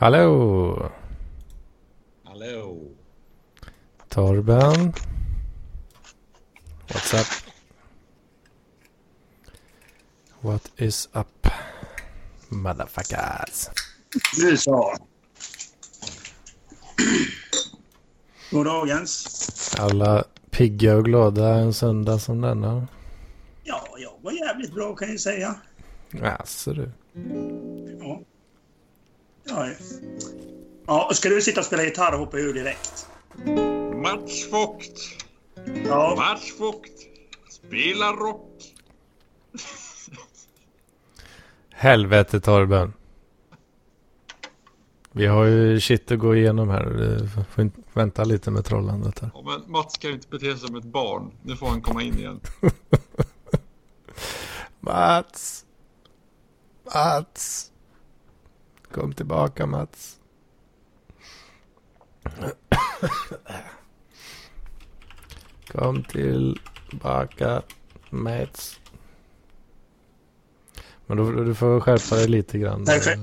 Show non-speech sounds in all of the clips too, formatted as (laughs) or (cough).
Hallå! Hallå. Torben. What's up? What is up? Motherfuckers. Nu så. Goddagens. Alla pigga och glada en söndag som denna. Ja, jag var jävligt bra kan jag säga. Jaså du. Ja. Ja, ja, ska du sitta och spela gitarr och hoppa ur direkt? Mats Vogt. Ja, Mats Vogt. Spela rock. Helvete Torben. Vi har ju shit att gå igenom här. Du får vänta lite med trollandet här. Ja, men Mats kan ju inte bete sig som ett barn. Nu får han komma in igen. (laughs) Mats! Mats! Kom tillbaka Mats. Kom tillbaka Mats. Men då, du får skärpa dig lite grann. Perfekt.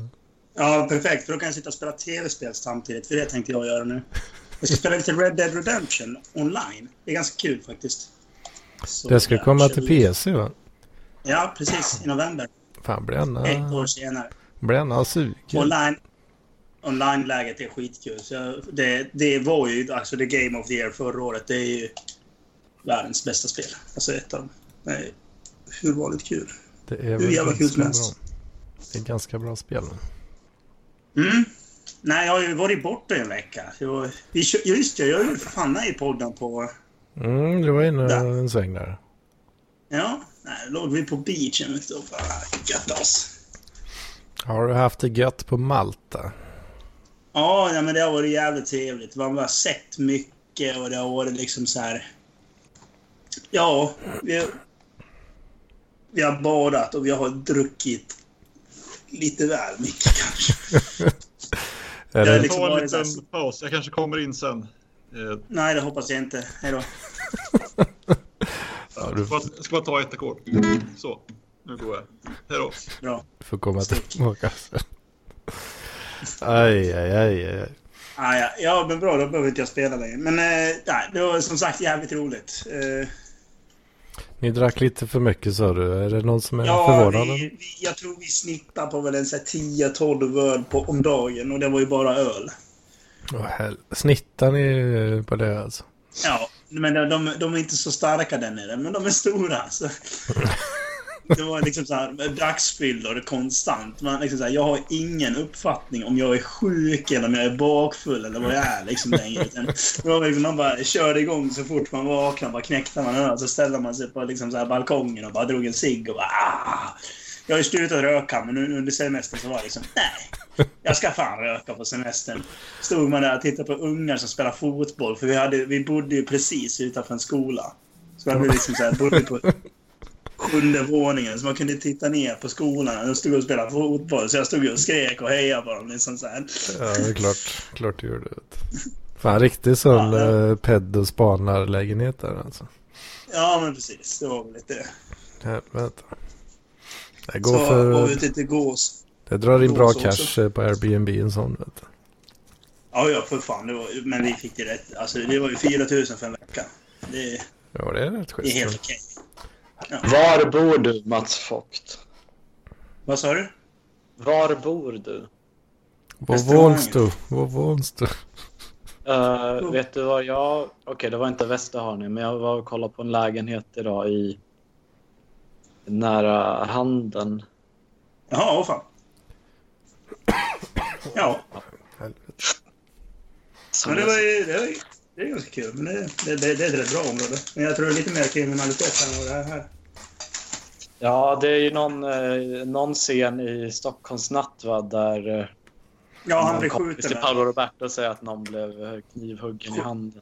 ja, perfekt. För då kan jag sitta och spela tv-spel samtidigt. För det tänkte jag göra nu. Jag ska spela lite Red Dead Redemption online. Det är ganska kul faktiskt. Så Det ska komma till. PC va? Ja, precis. I november. Fan blir Ett år senare. Blir han sugen? Online. Online-läget är skitkul. Så det, det var ju alltså the game of the year förra året. Det är ju världens bästa spel. Alltså ett av dem. Det hur vanligt kul. Det är Hur jävla kul som helst. Det är ganska bra spel. Mm. Nej, jag har ju varit borta en vecka. Jag, just det, jag är ju för fan med i podden på... Mm, du var inne Ja. en sväng där. Ja, nej, då låg vi på beachen och bara götte oss. Har du haft det gött på Malta? Ja, ja, men det har varit jävligt trevligt. Man har sett mycket och det har varit liksom så här... Ja, vi, vi har badat och vi har druckit lite väl mycket kanske. (laughs) Är Jag det, liksom Ta en liten paus. Jag kanske kommer in sen. Eh, Nej, det hoppas jag inte. Hej då. Ja, du- ska, bara, ska bara ta ett ackord. Så. Nu går jag. Hej då. Bra. du får komma tillbaka. Aj, aj, aj, aj. Ah, ja. ja, men bra. Då behöver inte jag spela längre. Men eh, nej, det var som sagt jävligt roligt. Eh, Ni drack lite för mycket sa du. Är det någon som är ja, förvånad? vi, vi, jag tror vi snittar på väl en så här 10-12 öl på, om dagen och det var ju bara öl. Åh, hel- Snittar ni på det alltså? Ja, men de, de, de är inte så starka där nere, men de är stora. Så. (laughs) Det var liksom så här dagsfyllor konstant. Man liksom så här, jag har ingen uppfattning om jag är sjuk eller om jag är bakfull eller vad jag är liksom längre. Det var liksom, man bara körde igång så fort man vaknade. Bara knäckte man öl. Så ställde man sig på liksom så här balkongen och bara drog en cigg och bara Aah! Jag har ju slutat röka, men nu under semestern så var det liksom nej. Jag ska fan röka på semestern. Stod man där och tittade på ungar som spelar fotboll. För vi, hade, vi bodde ju precis utanför en skola. Så hade vi liksom så här, bodde på sjunde våningen. Så man kunde titta ner på skolan. De stod och spelade fotboll. Så jag stod och skrek och hejade på dem. Liksom så här. Ja, det är klart. Klart du gjorde det. Fan, riktigt sån Ja, pedd och spanarlägenhet där alltså. Ja, men precis. Det var väl lite... Helvete. Det Så går vi för... ute till gås. Det drar in bra gås också. cash eh, på Airbnb en sån vet du. Ja, ja, för fan. Det var, men vi fick det rätt. Alltså, det var ju 4 000 för en vecka. Det, Ja, det är rätt det är helt schysst. okej. Var bor du, Mats Vogt? Vad sa du? Var bor du? Vad Restaurangen. våns du? Vad våns du? Uh, vet du vad jag... Okej, det var inte Västerhaninge, men jag var och kollade på en lägenhet idag i... Nära Handen. Jaha, vad fan. Ja, Helvete. Men det var ju... Det, var ju, det är ganska kul. Men det, det, det, det är ett rätt bra område. Men jag tror det är lite mer kriminalitet än vad det är här. Ja, det är ju någon, eh, någon scen i Stockholms natt, va, där... eh, Ja, han kompis skjuten. till. Paolo Roberto säger att någon blev eh, knivhuggen i handen.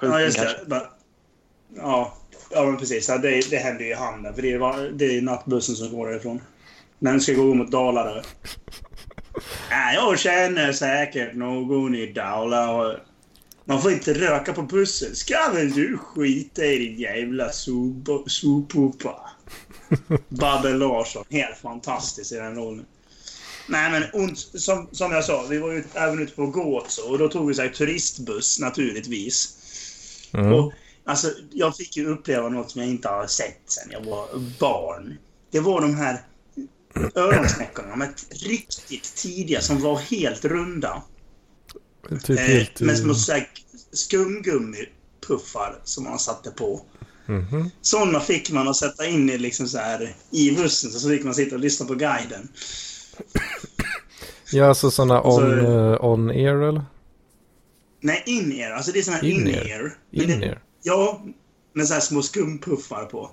Ja, just det. Ja, ja men precis. Ja, det, det händer ju i handen. För det är, det är nattbussen som går därifrån. Den ska gå mot Dalarö. (laughs) Ja, jag känner säkert någon i Dalarö. Man får inte röka på bussen. Ska väl du skita i din jävla sop- sophoppa? (laughs) Babbe Larsson. Helt fantastisk i den rollen. Nej, men ont, som, som jag sa, vi var ju även ute på Gåså och då tog vi så här, turistbuss naturligtvis. Mm. Och, alltså, jag fick ju uppleva något som jag inte har sett sen jag var barn. Det var de här (clears throat) öronsnäckorna, de här riktigt tidiga som var helt runda. Typ Eh, helt... med små här skumgummipuffar som man satte på. Mhm. Sådana fick man att sätta in i, liksom så här, i bussen, så fick man sitta och lyssna på guiden. Ja, alltså sådana Och så- on, eh, eller? Nej, in-ear. Alltså det är såna här In-ear? In air? Ja, med så här små skumpuffar på.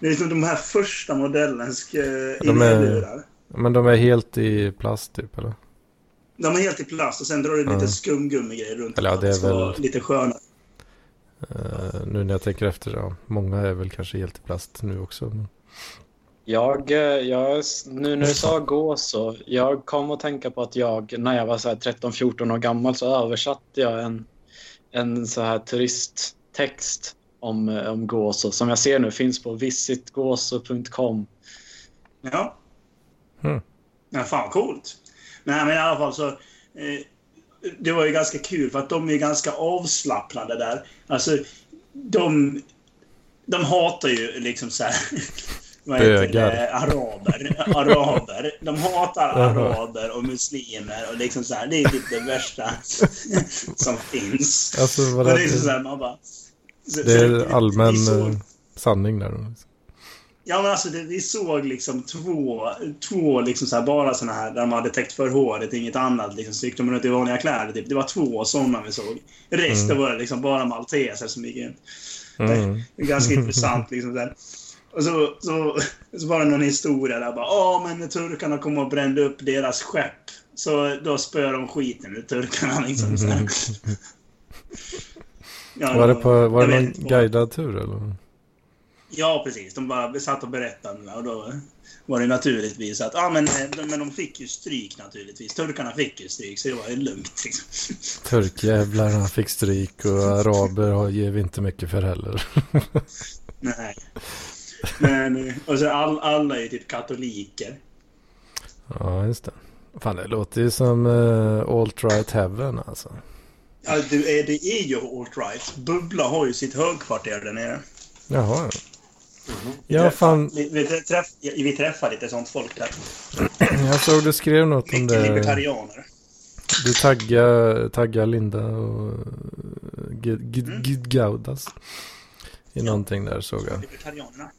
Det är liksom de här första modellens uh, De är- inlurar. Men de är helt i plast typ eller? De är helt i plast och sen drar du lite Ja. skumgummigrejer runt. Eller ja, det är ska väl- lite skönare. Eh, nu när jag tänker efter, ja. Många är väl kanske helt i plast nu också. Men... Jag, eh, jag, nu när du sa gå så, jag kom att tänka på att jag, när jag var så här 13-14 år gammal så översatte jag en, en så här turisttext om, eh, om gåså som jag ser nu finns på visitgåso.com. Ja. Hmm. Ja, fan coolt. Nej, men i alla fall så... Eh, det var ju ganska kul för att de är ganska avslappnade där. Alltså, de... De hatar ju liksom så här... (laughs) Vad heter det? Araber. Araber. De hatar araber och muslimer och liksom så här. Det är typ det värsta (laughs) som finns. Alltså vad det, är så här, man bara... så- det är allmän eh, sanning där. Ja, men alltså det, vi såg liksom två, två liksom så här, bara såna här där de hade täckt för håret, inget annat. Liksom, så gick de runt i vanliga kläder. Typ. Det var två sådana vi såg. Resten Mm. var liksom bara malteser som gick in. Mm. Det är ganska intressant. Liksom, så här. Och så, så, så var det någon historia där bara Ja, men turkarna kom och brände upp deras skepp. Så då spöade de skiten ur turkarna. (laughs) Liksom, så här. Ja, Var det, på, var det någon guidad tur eller? Ja, precis. De bara satt och berättade och då var det naturligtvis att ja, men, eh, men de fick ju stryk naturligtvis. Turkarna fick ju stryk, så det var ju lugnt. Liksom. Turkjävlarna fick stryk och araber ger vi inte mycket för heller. (laughs) Nej. Men, eh, och så all, alla är ju typ katoliker. Ja, just det. Fan, det låter ju som uh, alt-right heaven alltså. Ja, det, är, det är ju alt right. Bubbla har ju sitt högkvarter där nere. Jaha, ja. Vi Ja, träffar- fan. Vi, vi, träff, vi träffar lite sånt folk där. (clears throat) Jag såg du skrev något om det. libertarianer. Du taggar, taggar Linda och Gid, Gid, Mm. Gaudas. I Ja. någonting där såg jag. Libertarianerna.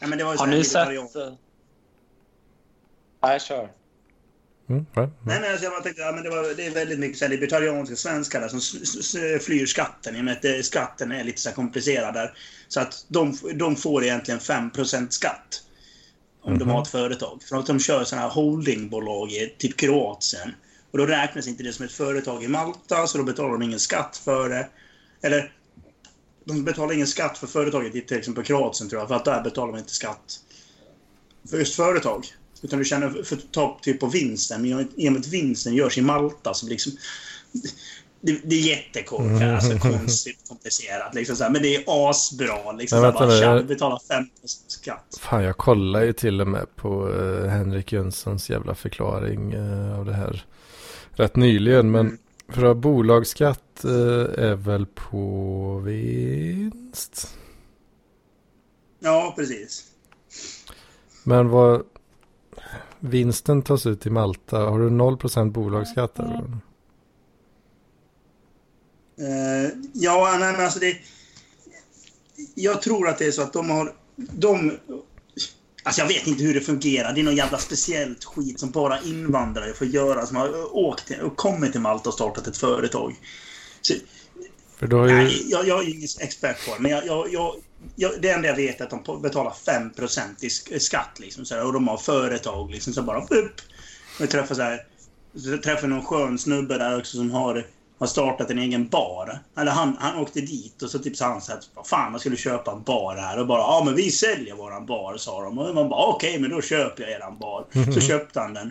Ja. Men det var ju så Har ni libertarian- sett... eh, Nej, kör. Mm, va? Nej, men alltså jag tänkte, ja, men det, var, det är väldigt mycket så här, libertarianska svenskar där som s- s- s- flyr skatten i och med att det, skatten är lite så här komplicerad där. Så att de, de får egentligen 5% skatt. Om de Mhm. har ett företag. För att de kör sådana här holdingbolag i typ Kroatien. Och då räknas inte det som ett företag i Malta, så då betalar de ingen skatt för det. Eller, de betalar ingen skatt för företaget i till exempel Kroatien tror jag, för att där betalar man inte skatt. För just företag. Utan du känner för att ta typ på vinsten. Men i och med att vinsten görs i Malta så blir liksom... Det, det är jättekorkat, Mm. alltså konstigt komplicerat. Liksom så här, men det är asbra. Liksom, Men så vänta här, bara, tja, jag- du betalar 5 skatt. Fan, jag kollar ju till och med på uh, Henrik Jönssons jävla förklaring eh, av det här rätt nyligen. Men Mm. för att bolagsskatt eh, är väl på vinst? Ja, precis. Men vad... Vinsten tas ut i Malta. Har du 0% bolagsskatt där? då? Eh, ja, nej, men alltså det... Jag tror att det är så att de har... De... Alltså jag vet inte hur det fungerar. Det är någon jävla speciellt skit som bara invandrare får göra. Som har åkt och kommit till Malta och startat ett företag. Så, För då ju... nej, jag, jag är ingen expert på det. Men jag, jag, jag, jag, det enda jag vet är att de betalar 5 i sk- skatt. Liksom, så här, och de har företag. Liksom, så bara upp. Jag träffar så här... Så träffade någon skön snubbe där också som har, har startat en egen bar. Eller han, han åkte dit och så typ sa han så här, "Vad fan man skulle köpa en bar här. Och bara, ja men vi säljer våran bar, sa de. Och man bara, okej men då köper jag eran bar. Så köpte han den.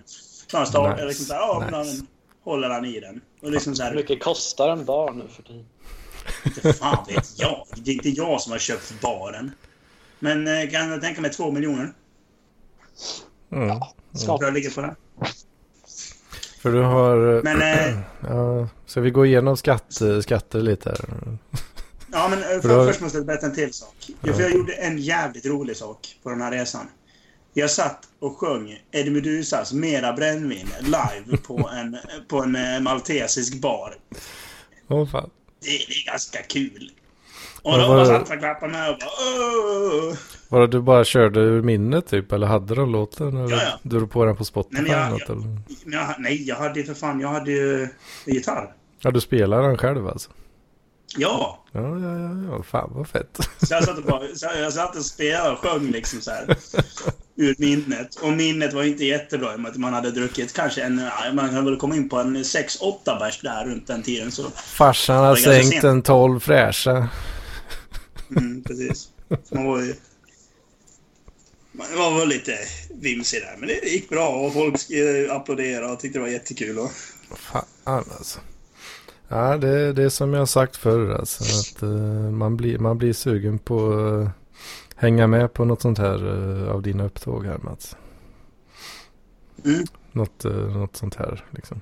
Så han startade Nice. liksom så här, ja men Nice. han håller han i den. Och liksom så Hur här, mycket kostar en bar nu för tiden? inte fan vet jag. Det är inte jag som har köpt baren. Men eh, kan jag tänka mig två miljoner. Mm. Så jag ligger på det. För du har... Men, eh, (clears throat) Ja, så vi går igenom skatt, skatter lite här. ja, men eh, För för, då- först måste jag berätta en till sak. Ja. Jag gjorde en jävligt rolig sak på den här resan. Jag satt och sjöng Eddie Medusas Mera brännvin live (laughs) på en, på en eh, maltesisk bar. Åh fan. Det, det är ganska kul. Och vad- bara satt och klappade med och bara Åh! Var det du bara körde ur minnet typ? Eller hade de låten? Eller Ja, ja. Du drog på den på Spotify Nej, jag- eller något, eller? Men jag, nej, jag hade ju för fan, jag hade ju gitarr. Ja, du spelar den själv alltså? Ja! Ja, ja, ja, ja. Fan vad fett. Så jag satt och, bara, jag satt och spelade och sjöng liksom så här. Ur minnet. Och minnet var inte jättebra i och med att man hade druckit kanske en... Man kan väl komma in på en 6-8 bärs där runt den tiden. Så, Farsan har sänkt en 12 fräscha. mm, precis. Man var ju... Man var väl lite vimsig där. Men det gick bra och folk eh, applåderade och tyckte det var jättekul. Och, Fan alltså. Ja, det, det är som jag har sagt förr alltså. Att eh, man, blir, man blir sugen på att hänga med på något sånt här eh, av dina upptåg här Mats. mm. Något, något sånt här liksom.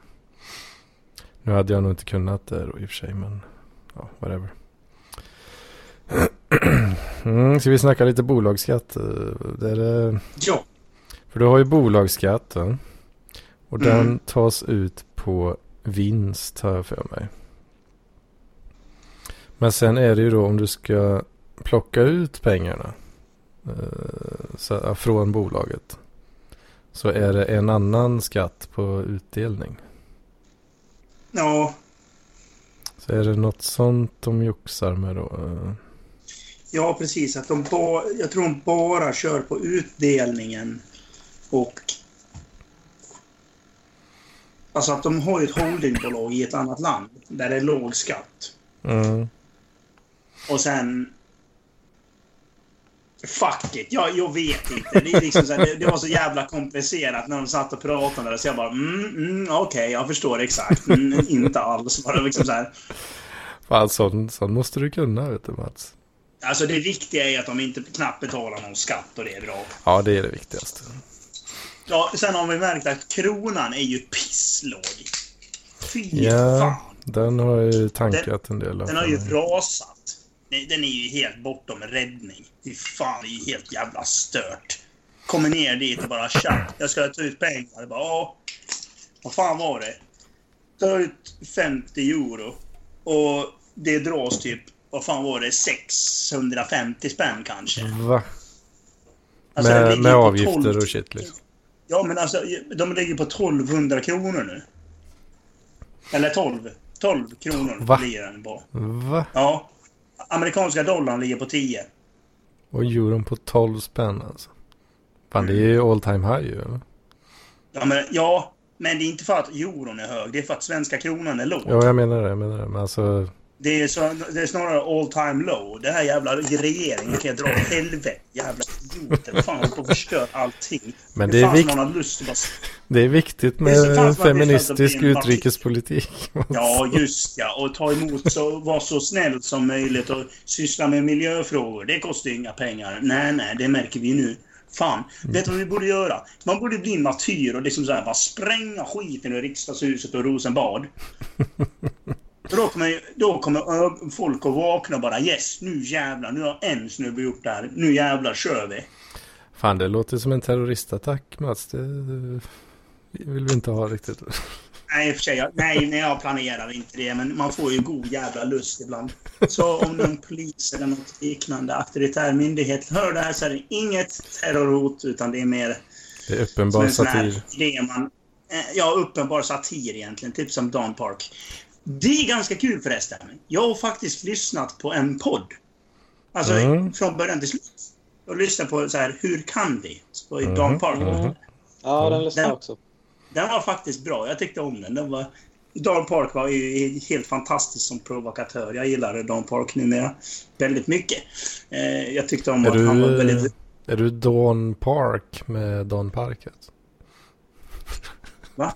Nu hade jag nog inte kunnat det då i och för sig men ja, whatever. (clears throat) Mm, ska vi snacka lite bolagsskatt? eh, Det det- Ja. för du har ju bolagsskatt va? Och den Mm. tas ut på vinst har jag för mig. Men sen är det ju då om du ska plocka ut pengarna eh, från bolaget. Så är det en annan skatt på utdelning. Ja, Så är det något sånt de joxar med då? Ja, precis. Att de ba, jag tror de bara kör på utdelningen och... Alltså att de har ju ett holdingbolag i ett annat land där det är låg skatt. Mm. Och sen... Fuck it, jag, jag vet inte. Det, är liksom så här, det, det var så jävla komplicerat när de satt och pratade där. Så jag bara, mm, mm, okej, jag förstår exakt. Mm, inte alls. Bara liksom så här. Fan, sån, sån måste du kunna vet du Mats. Alltså det viktiga är att de inte knappt betalar någon skatt och det är bra. Ja, det är det viktigaste. Ja, sen har vi märkt att kronan är ju pisslåg. Fy Ja, fan. den har ju tankat en del. av. Den har ju rasat. Den är ju helt bortom räddning. Fy fan, det är ju helt jävla stört. Kommer ner dit och bara tja, jag ska ta ut pengar. Bara, vad fan var det? Ta ut 50 euro. Och det dras typ, vad fan var det, 650 spänn kanske. Va? Alltså, med med avgifter 12 och shit liksom. Ja, men alltså de ligger på 1200 kronor nu. Eller 12. 12 kronor Va? ligger den på. Va? Ja. Amerikanska dollarn ligger på 10. Och euron på 12 spänn alltså. Fan, det är ju all time high ju. eller? Ja men, ja, men det är inte för att euron är hög. Det är för att svenska kronan är låg. Ja, jag menar det. Jag menar det. Men alltså, Det, är så, det är snarare all time low. Det här jävla regeringen kan jag dra åt helvete. Jävla idioter. Fan, på att förstöra allting. Men det det är viktigt Det är fan med det är feministisk utrikespolitik. (laughs) Ja, just ja. Och ta emot så, vara så snäll som möjligt och syssla med miljöfrågor. Det kostar ju inga pengar. Nej, nej, det märker vi nu. Fan, vet du vad vi borde göra? Man borde bli martyr och liksom så här, bara spränga skiten ur riksdagshuset och Rosenbad. (laughs) Och Då kommer, då kommer folk att vakna och bara yes, nu jävlar, nu har en snubbe gjort det här. Nu jävlar kör vi. Fan, det låter som en terroristattack Mats. Det vill vi inte ha riktigt. Nej, i och för sig. jag- Nej, nej, jag planerar inte det. Men man får ju god jävla lust ibland. Så om någon polis eller något liknande auktoritär myndighet hör det här så är det inget terrorhot utan det är mer Det är uppenbar satir. man... eh, Ja, uppenbar satir egentligen. Typ som Don Park. Det är ganska kul förresten. Jag har faktiskt lyssnat på en podd. Alltså Mm. från början till slut. Och lyssnat på så här, Hur kan vi? På Mhm, Don Park. mhm. Ja, den lyssnade jag också. Den var faktiskt bra. Jag tyckte om den. den var... Don Park var ju helt fantastisk som provokatör. Jag gillade Don Park numera väldigt mycket. Eh, jag tyckte om Är att han var du, väldigt... är du Dawn Park med Don Parket? Va?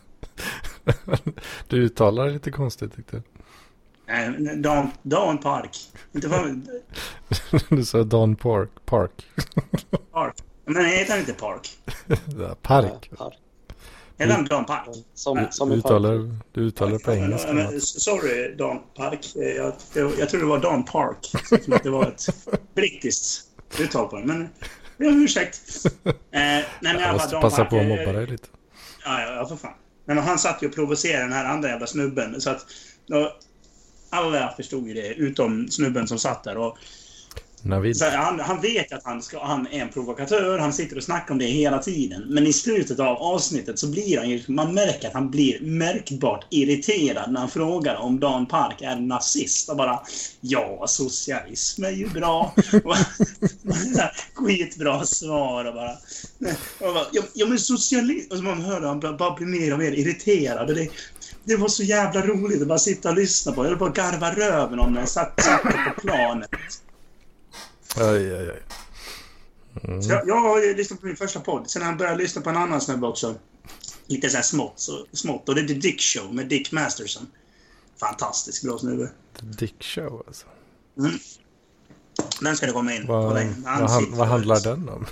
(laughs) du uttalar det lite konstigt tyckte Eh, Don, Don Park. Inte fan... jag. (laughs) Du sa Don Park. Park. Park. Men heter han inte Park? (laughs) Ja, Park. Ja, här. Är den Dan Park? Som, som Du uttalar, du uttalar på men- engelska. men, Mats. Sorry, Dan Park. Eh, Jag, jag, jag tror det var Dan Park. Som att det var ett brittiskt uttal på det. Men jag ber om ursäkt. Eh, nej, men Jag måste Dan passa Park, på att eh, mobba dig lite. Ja, ja, ja, för fan. Nej, men han satt ju och provocerade den här andra jävla snubben. Så att... Då, alla förstod ju det, utom snubben som satt där. Och, Navid. så han, han vet att han, ska, han är en provokatör, han sitter och snackar om det hela tiden. Men i slutet av avsnittet så blir han ju... Man märker att han blir märkbart irriterad när han frågar om Dan Park är nazist. Och bara Ja, socialism är ju bra. Och, (laughs) skitbra svar och bara... Och bara ja, men socialism... Och så man hör han bara, bara bli mer och mer irriterad. Och det, det var så jävla roligt att bara sitta och lyssna på. Jag höll på att garva röven om när jag satt, satt på planet. Aj, aj, aj. Mm. Så jag, jag har ju lyssnat på min första podd. Sen har jag börjat lyssna på en annan snubbe också. Lite så här smått, så, smått. Och det är The Dick Show med Dick Masterson. Fantastiskt bra snubbe. The Dick Show alltså. Mm. Den ska du komma in på. Vad. Han vad, han, vad handlar den om?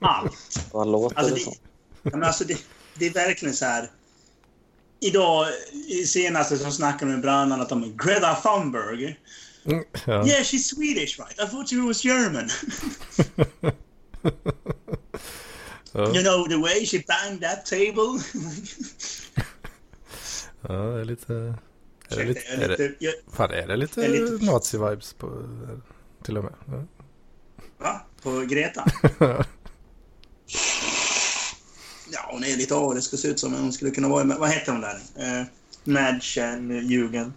(laughs) Allt. Vad låter Alltså, det som? ja, men alltså det, det är verkligen så här. Idag, i senaste så snackade de bland annat om Greta Thunberg. Ja. Yeah, she's Swedish right? I thought she was German. (laughs) Ja, You know the way she banged that table? (laughs) ja, det är lite... Är det lite, är det, jag, fan, är det lite, lite- nazi-vibes på till och med? Ja. va? På Greta? (laughs) Ja, hon är lite arisk och ser ut som hon skulle kunna vara... Vad heter hon där? Uh, Madchen Jugend.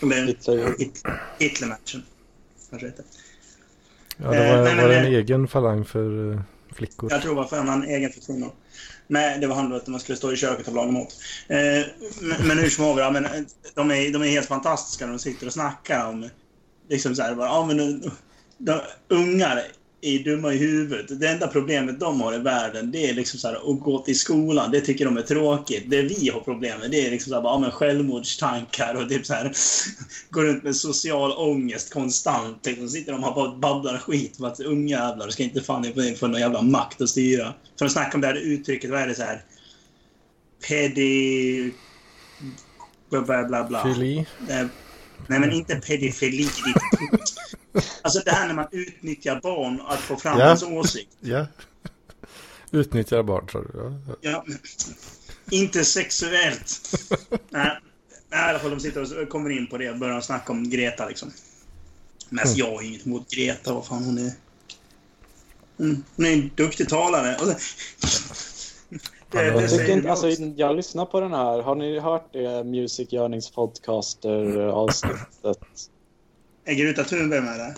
Hitler. Hit- Hitlermatchen. Kanske heter. Ja, det Eh, var, nej, men var det en det- egen falang för eh, flickor. Jag tror det var för en egen för kvinnor. Nej, det var om att man skulle stå i köket och laga mat. Eh, men, men hur som haver, ja, men, eh, de, är, de är helt fantastiska när de sitter och snackar om... Liksom så här, bara, ja, men, de, de, ungar är dumma i huvudet. Det enda problemet de har i världen det är liksom så här, att gå till skolan. Det tycker de är tråkigt. Det vi har problem med det är liksom så här, bara, ja, men självmordstankar och typ så här, (laughs) går runt med social ångest konstant. Liksom, sitter de och bara babblar skit för att ungjävlar ska inte fan få någon jävla makt att styra. För de snackar om det här uttrycket, vad är det så här? Pedi... Bla bla bla. Fili. Eh, Nej, men inte pedofili. ditt- (laughs) Alltså det här när man utnyttjar barn att få fram Ja. ens åsikt. (laughs) Ja. Utnyttjar barn tror du? Ja. ja. Inte sexuellt. (laughs) Nej, i alla fall de sitter och kommer in på det och börjar snacka om Greta liksom. Men alltså, jag har inget emot Greta, vad fan hon är. Mm, hon är en duktig talare. Det, det, jag inte, alltså, jag lyssnar på den här. Har ni hört det Music Yearnings podcaster avsnittet? Är Greta Thunberg med där?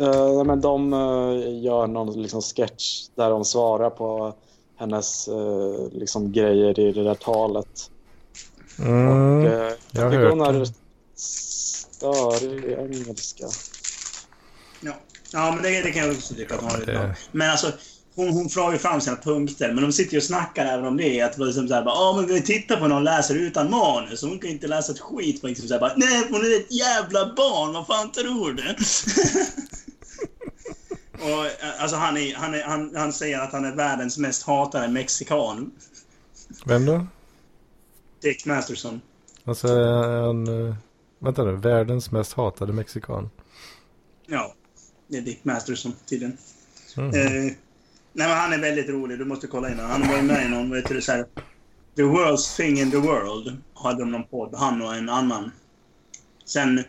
Uh, nej, men de eh, gör någon liksom, sketch där de svarar på hennes eh, liksom, grejer i det där talet. Mm, Och, eh, jag har tycker hon hört är störig engelska. Ja, ja men det, det kan jag också tycka att hon har det-. Men alltså, hon, hon får ju fram sina punkter, men de sitter ju och snackar även om det. Att det var liksom såhär, bara, ja men vi tittar på när hon läser utan manus. Hon kan inte läsa ett skit. Men liksom såhär, bara, Nej, hon är ett jävla barn, vad fan tror du? (laughs) och eh, alltså han, är, han, är, han, han säger att han är världens mest hatade mexikan. Vem då? Dick Masterson. Alltså är han... eh, Vänta nu. Världens mest hatade mexikan. Ja, det är Dick Masterson tydligen. Mm. Eh, nej, men han är väldigt rolig. Du måste kolla in honom. Han var med i någon, vet du, så här, The Worst Thing in the World. Hade de någon podd. Han och en annan. Sen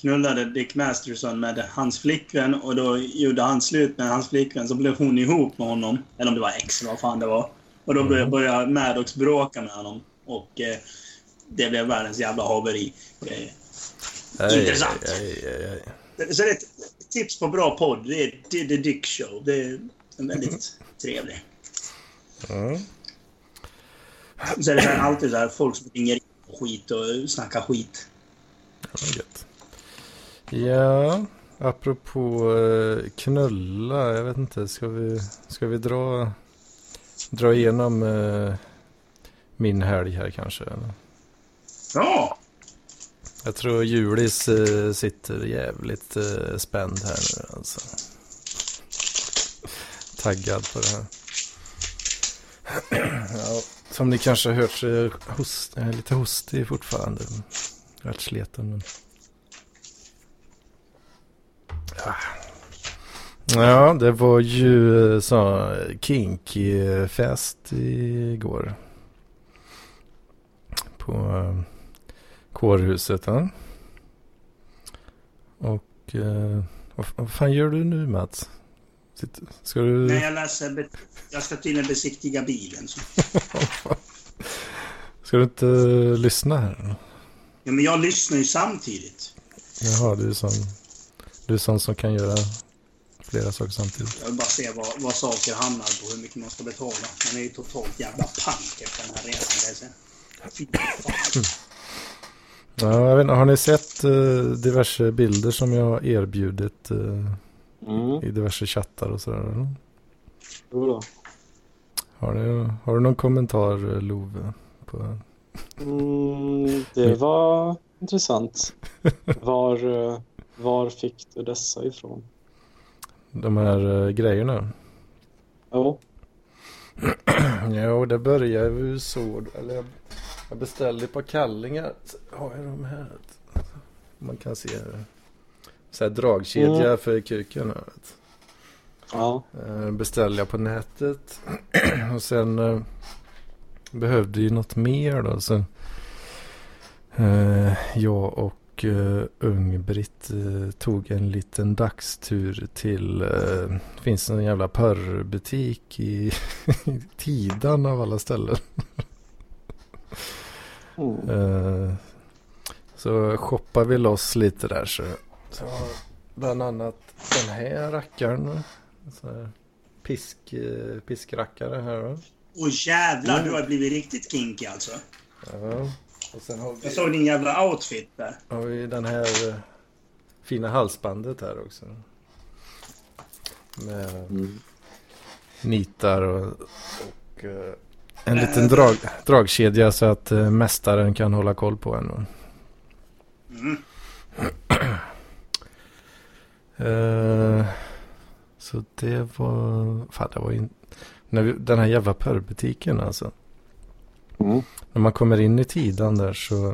knullade Dick Masterson med hans flickvän och då gjorde han slut med hans flickvän. Så blev hon ihop med honom. Eller om det var ex eller vad fan det var. Och då började, började Maddox bråka med honom. Och eh, det blev världens jävla haveri. Eh, Intressant. aj, aj, aj, så det är ett tips på bra podd. Det är The Dick Show. Det är en väldigt trevlig. Mm. Så är det så här, alltid så här, folk som ringer in och skit och snackar skit. Ja. Ja, apropå eh, knulla. Jag vet inte. Ska vi, ska vi dra, dra igenom eh, min helg här kanske? Eller? Ja! Jag tror Julis eh, sitter jävligt eh, spänd här nu alltså. Taggad på det här. (clears throat) Ja, som ni kanske har hört så är jag host, jag är lite hostig fortfarande. Rätt sleten men... Ja. Ja, det var ju eh, så kinky fest igår. På eh, kårhuset. Ja. Och eh, vad, vad fan gör du nu Mats? Ska du... Nej, jag läser... Jag ska tydligen besiktiga bilen. Så. (laughs) Ska du inte lyssna här? Ja, men jag lyssnar ju samtidigt. Jaha, du är sån, du är sån som kan göra flera saker samtidigt. Jag vill bara se vad, vad saker hamnar på, hur mycket man ska betala. Man är ju totalt jävla pank efter den här resan. Fy fan. Ja, jag vet, inte, har ni sett eh, diverse bilder som jag har erbjudit eh, Mm. i diverse chattar och sådär? eller? Jo då. Har du, har du någon kommentar Love? På... Mm, det var intressant. Var, eh, var fick du dessa ifrån? De här eh, grejerna? Jo, Jo, det börjar ju så. Eller jag, jag beställde ett par kallingar. Så Har jag de här? Man kan se. Så här dragkedja Mm. för kuken. ja. Eh, beställde jag på nätet. (clears throat) och sen eh, behövde ju något mer då. Så, eh, jag och eh, Ung-Britt eh, tog en liten dagstur till. Eh, finns en jävla porrbutik i, (laughs) i Tidan av alla ställen. Mm. Eh, så shoppade vi loss lite där. Så, så bland annat den här rackaren. Så här pisk, eh, piskrackare här då. Åh jävlar, Mm. du har blivit riktigt kinky alltså. Ja. Och sen har Jag vi, såg din jävla outfit där. har vi den här eh, fina halsbandet här också. Med Mm. nitar och, och eh, en liten drag, dragkedja så att mästaren kan hålla koll på en. Mm. (clears throat) Eh, så det var... Fan, det var ju... När vi, den här jävla porrbutiken alltså. Mm. När man kommer in i tidan där så...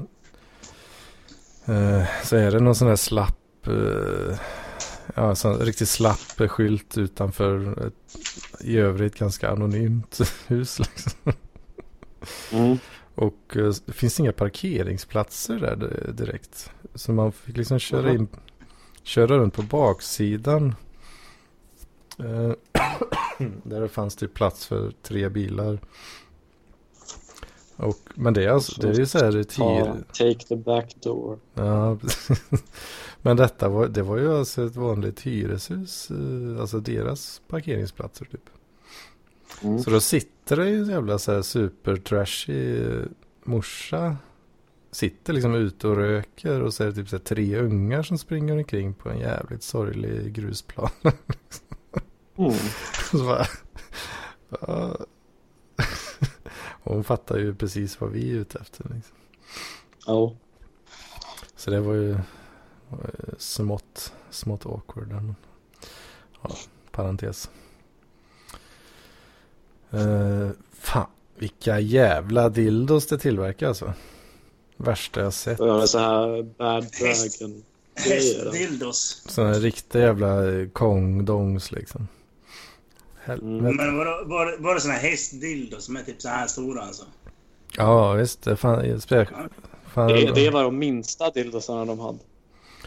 Eh, så är det någon sån där slapp... Eh, ja, sån riktigt slapp skylt utanför ett i övrigt ganska anonymt (laughs) hus. Liksom. Mm. Och det finns inga parkeringsplatser där di- direkt. Så man fick liksom köra in, köra runt på baksidan. Eh, (coughs) där det fanns typ plats för tre bilar. Och, men det är alltså, det är ju så här tir. take the back door. Ja, (laughs) men detta var, det var ju alltså ett vanligt hyreshus. eh, Alltså deras parkeringsplatser typ. Mm. Så då sitter det ju en jävla så här super trashy morsa. Sitter liksom ute och röker och så är det typ så tre ungar som springer omkring på en jävligt sorglig grusplan. (laughs) Mm. så bara, ja. Och hon fattar ju precis vad vi är ute efter. Liksom. Ja. Så det var ju var ju smått, smått awkward. Men, ja, parentes. Uh, fan, vilka jävla dildos det tillverkar alltså. Värsta jag sett. Och göra så här bad dragon. Hästdildos. Sådana riktiga jävla eh, kongdongs liksom. Helvete. Men var det, var, det, var det såna hästdildos som är typ så här stora alltså? Ja visst, det fan, spek, fan, Det, det var de minsta dildosarna de hade.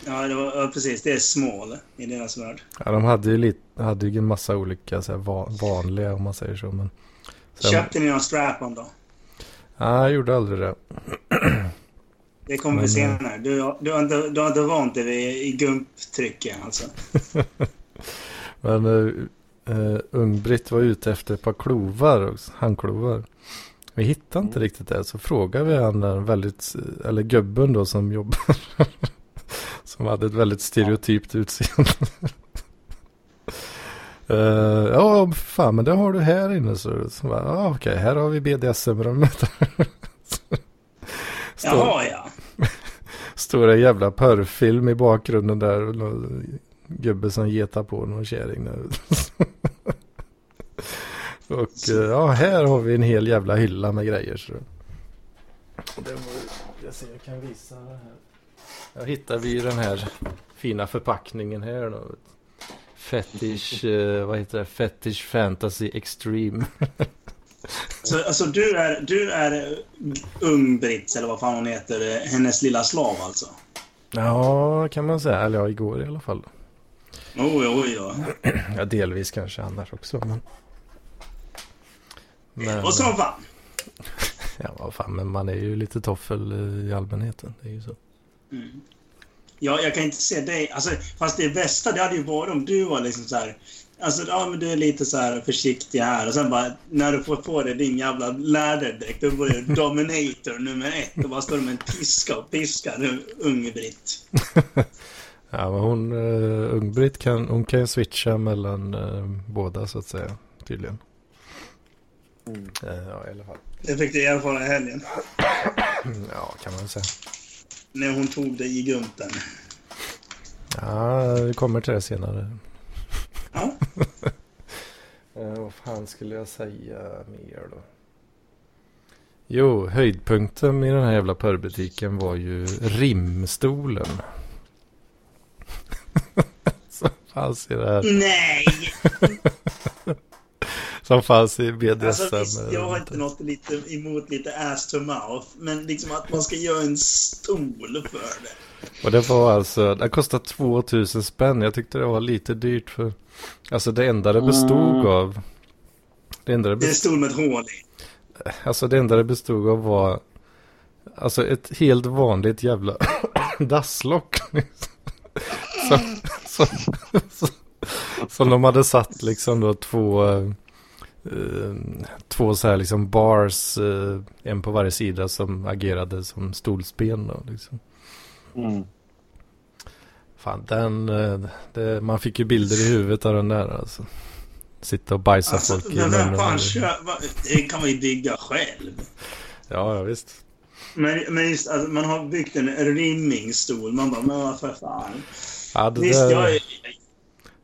Ja, det var, ja, precis. Det är small i deras värld. ja, de hade ju, lite, hade ju en massa olika så här, va, vanliga om man säger så. Men, sen, Köpte ni någon strap-on då? Nej, jag gjorde aldrig det. (clears throat) Det kommer vi Men, eh, senare. Du, har- du, har inte, du har inte vant dig vid i gumptrycket alltså? (laughs) Men uh, Ung-Britt var ute efter ett par klovar, handklovar. Vi hittade inte riktigt det, så frågade vi han väldigt, eller gubben då som jobbar. (laughs) som hade ett väldigt stereotypt utseende. Uh, (laughs) ja, fan, men det har du här inne. Så, så bara, ja, okej, här har vi BDSM-rummet. Står, Jaha, ja. (laughs) står en jävla porrfilm i bakgrunden där. Gubbe som getar på någon kärring. (laughs) Och eh, ja, här har vi en hel jävla hylla med grejer. Så. Det var, jag ser, jag kan visa det här. Jag hittade vi den här fina förpackningen här då. Fetish, eh, vad heter det? Fetish Fantasy Extreme. (laughs) Så, alltså du är, du är ung Brits, eller vad fan hon heter, eh, hennes lilla slav alltså? Ja, kan man säga. Eller ja, igår i alla fall. Oj, oj, oj. (clears throat) Ja, delvis kanske annars också. Men... men... Och så fan. (laughs) Ja, vad fan, men man är ju lite toffel eh, i allmänheten. Det är ju så. Mm. Ja, jag kan inte se dig. Alltså, fast det bästa det hade ju varit om du var liksom så här. Alltså, ja, men du är lite så här försiktig här. Och sen bara, när du får på dig din jävla läderdräkt, då var du Dominator nummer ett. Och bara står du med en piska och piskar nu, unge Britt. (laughs) Ja, men hon, uh, Ung-Britt kan, hon kan ju switcha mellan uh, båda så att säga, tydligen. Mm. Uh, ja, i alla fall. Det fick du erfara i helgen. (clears throat) Ja, kan man säga. När hon tog dig i gumpen. Ja, vi kommer till det senare. Ja. Uh, vad fan skulle jag säga mer då? Jo, höjdpunkten i den här jävla porrbutiken var ju rimstolen. (laughs) Som fanns i det här. Nej! (laughs) Som fanns i BDSM. Alltså, visst, jag har inte något lite emot lite ass to mouth. Men liksom att man ska göra en stol för det. Och det var alltså, det kostade 2000 spänn. Jag tyckte det var lite dyrt för, alltså det enda det bestod Mm. av. Det enda det, bestod, stol med ett hål i. alltså det enda det bestod av var, alltså ett helt vanligt jävla (coughs) dasslock. som, som, som, som de hade satt liksom då två, eh, eh, två så här liksom bars, eh, en på varje sida som agerade som stolsben då liksom. Mm. Fan, den, eh, det, man fick ju bilder i huvudet av den där alltså. Sitta och bajsa Alltså, folk i munnen. fan Det kan man ju bygga själv. Ja, ja visst. Men, men just alltså, man har byggt en rimmingstol. Man bara, men vad för fan. Ja, det, Visst, där, jag är...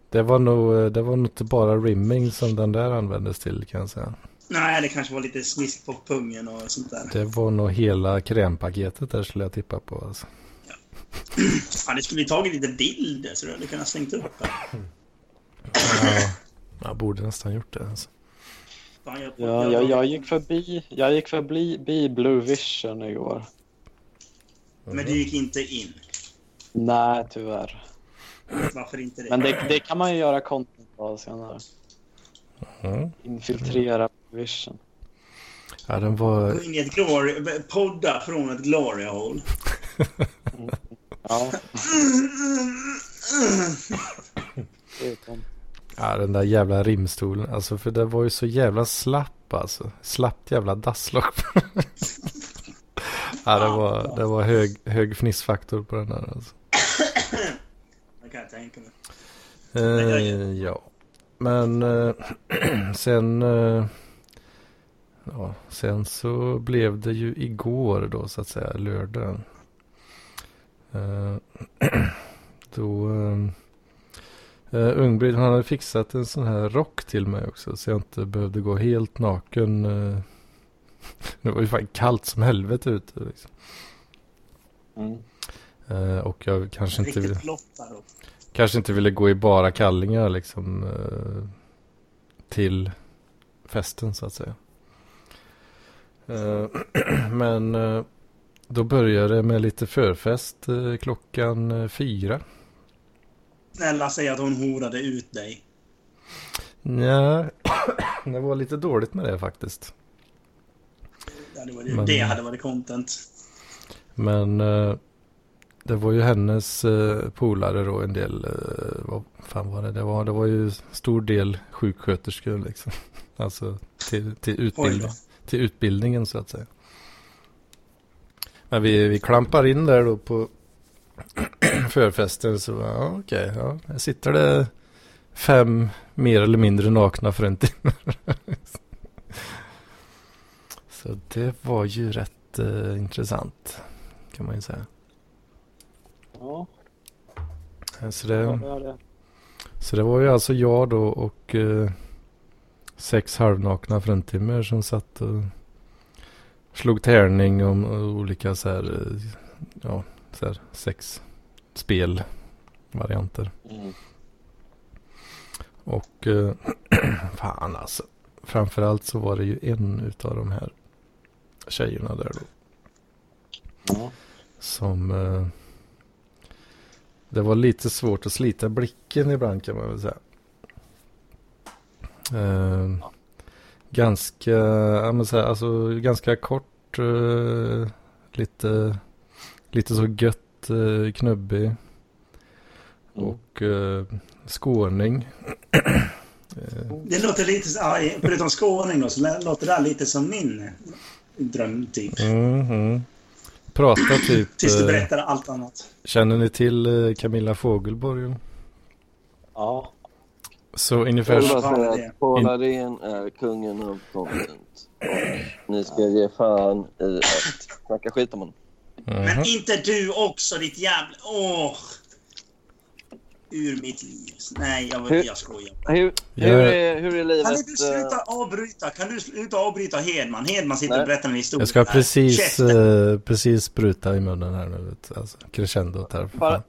det, var nog, det var nog inte bara rimming som den där användes till kan jag säga. Nej, det kanske var lite smisk på pungen och sånt där. Det var nog hela krämpaketet där skulle jag tippa på. Alltså. (clears throat) Fan, det skulle ju tagit lite bilder så du hade kunnat slängt upp det. Ja, jag borde nästan gjort det. Alltså. Ja, jag, jag gick förbi, jag gick förbi bi Blue Vision igår. Men du gick inte in. Nej, tyvärr. Varför inte det? Men det, det kan man ju göra content av senare. Mm. Infiltrera Vision. Ja, den var... Gå in i ett glory... Podda från ett glory hole. Ja, (laughs) det är content. Ja, den där jävla rimstolen. Alltså, för det var ju så jävla slapp alltså. Slappt jävla dasslock. (laughs) ja, det var, det var hög, hög fnissfaktor på den där alltså. (coughs) Det kan jag tänka mig. Eh, ja, men eh, (clears throat) sen, eh, ja, sen så blev det ju igår då så att säga, lördagen. Eh, (clears throat) då, eh, uh, Ungbritt han hade fixat en sån här rock till mig också så jag inte behövde gå helt naken. eh. (laughs) det var ju fan kallt som helvete ute liksom. Mm. Eh, och jag kanske inte ville... Kanske inte ville gå i bara kallingar liksom eh, till festen så att säga. (clears throat) Men då började det med lite förfest klockan fyra. Snälla säg att hon horade ut dig. Ja, (coughs) det var lite dåligt med det faktiskt. Det hade varit, Men- det hade varit content. Men eh, det var ju hennes eh, polare då en del, eh, vad fan var det? Det var, det var ju stor del sjuksköterskor liksom. (laughs) Alltså till, till, utbildning, till utbildningen så att säga. Men vi, vi klampar in där då på förfesten så ja okej, ja, här sitter det fem mer eller mindre nakna fruntimmer. (laughs) så det var ju rätt eh, intressant kan man ju säga. Ja, Så det, det är det. så det var ju alltså jag då och eh, sex halvnakna fruntimmer som satt och slog tärning om olika så här, eh, ja, så här sex spelvarianter. Mm. Och eh, (clears throat) fan alltså. Framförallt så var det ju en utav de här tjejerna där då. Ja. Som eh, det var lite svårt att slita blicken ibland kan man väl säga. Eh, ganska, ja, så här, alltså, ganska kort, eh, lite, lite så gött eh, knubbig. Mm. Och eh, skåning. (clears throat) Eh, Det låter lite, ja, förutom skåning då, så låter det här lite som min drömtyp. mhm. Prata typ, Tills du eh, berättar allt annat. känner ni till eh, Camilla Fogelborg? ja. Så Jag ungefär vill så, bara Ja, säga det. att Paul Arén är kungen av content. Ni ska ge fan i att snacka skit om honom. Men inte du också, ditt jävla... Åh! Ur mitt liv. Nej, jag, Hur- jag skojar. Hur, hur, är, hur är Kan livet? inte sluta avbryta? Kan du sluta avbryta Hedman? Hedman sitter Nej. och berättar en historia. jag ska precis, eh, precis spruta i munnen här nu. du. Alltså, crescendot här. för Bara- fan.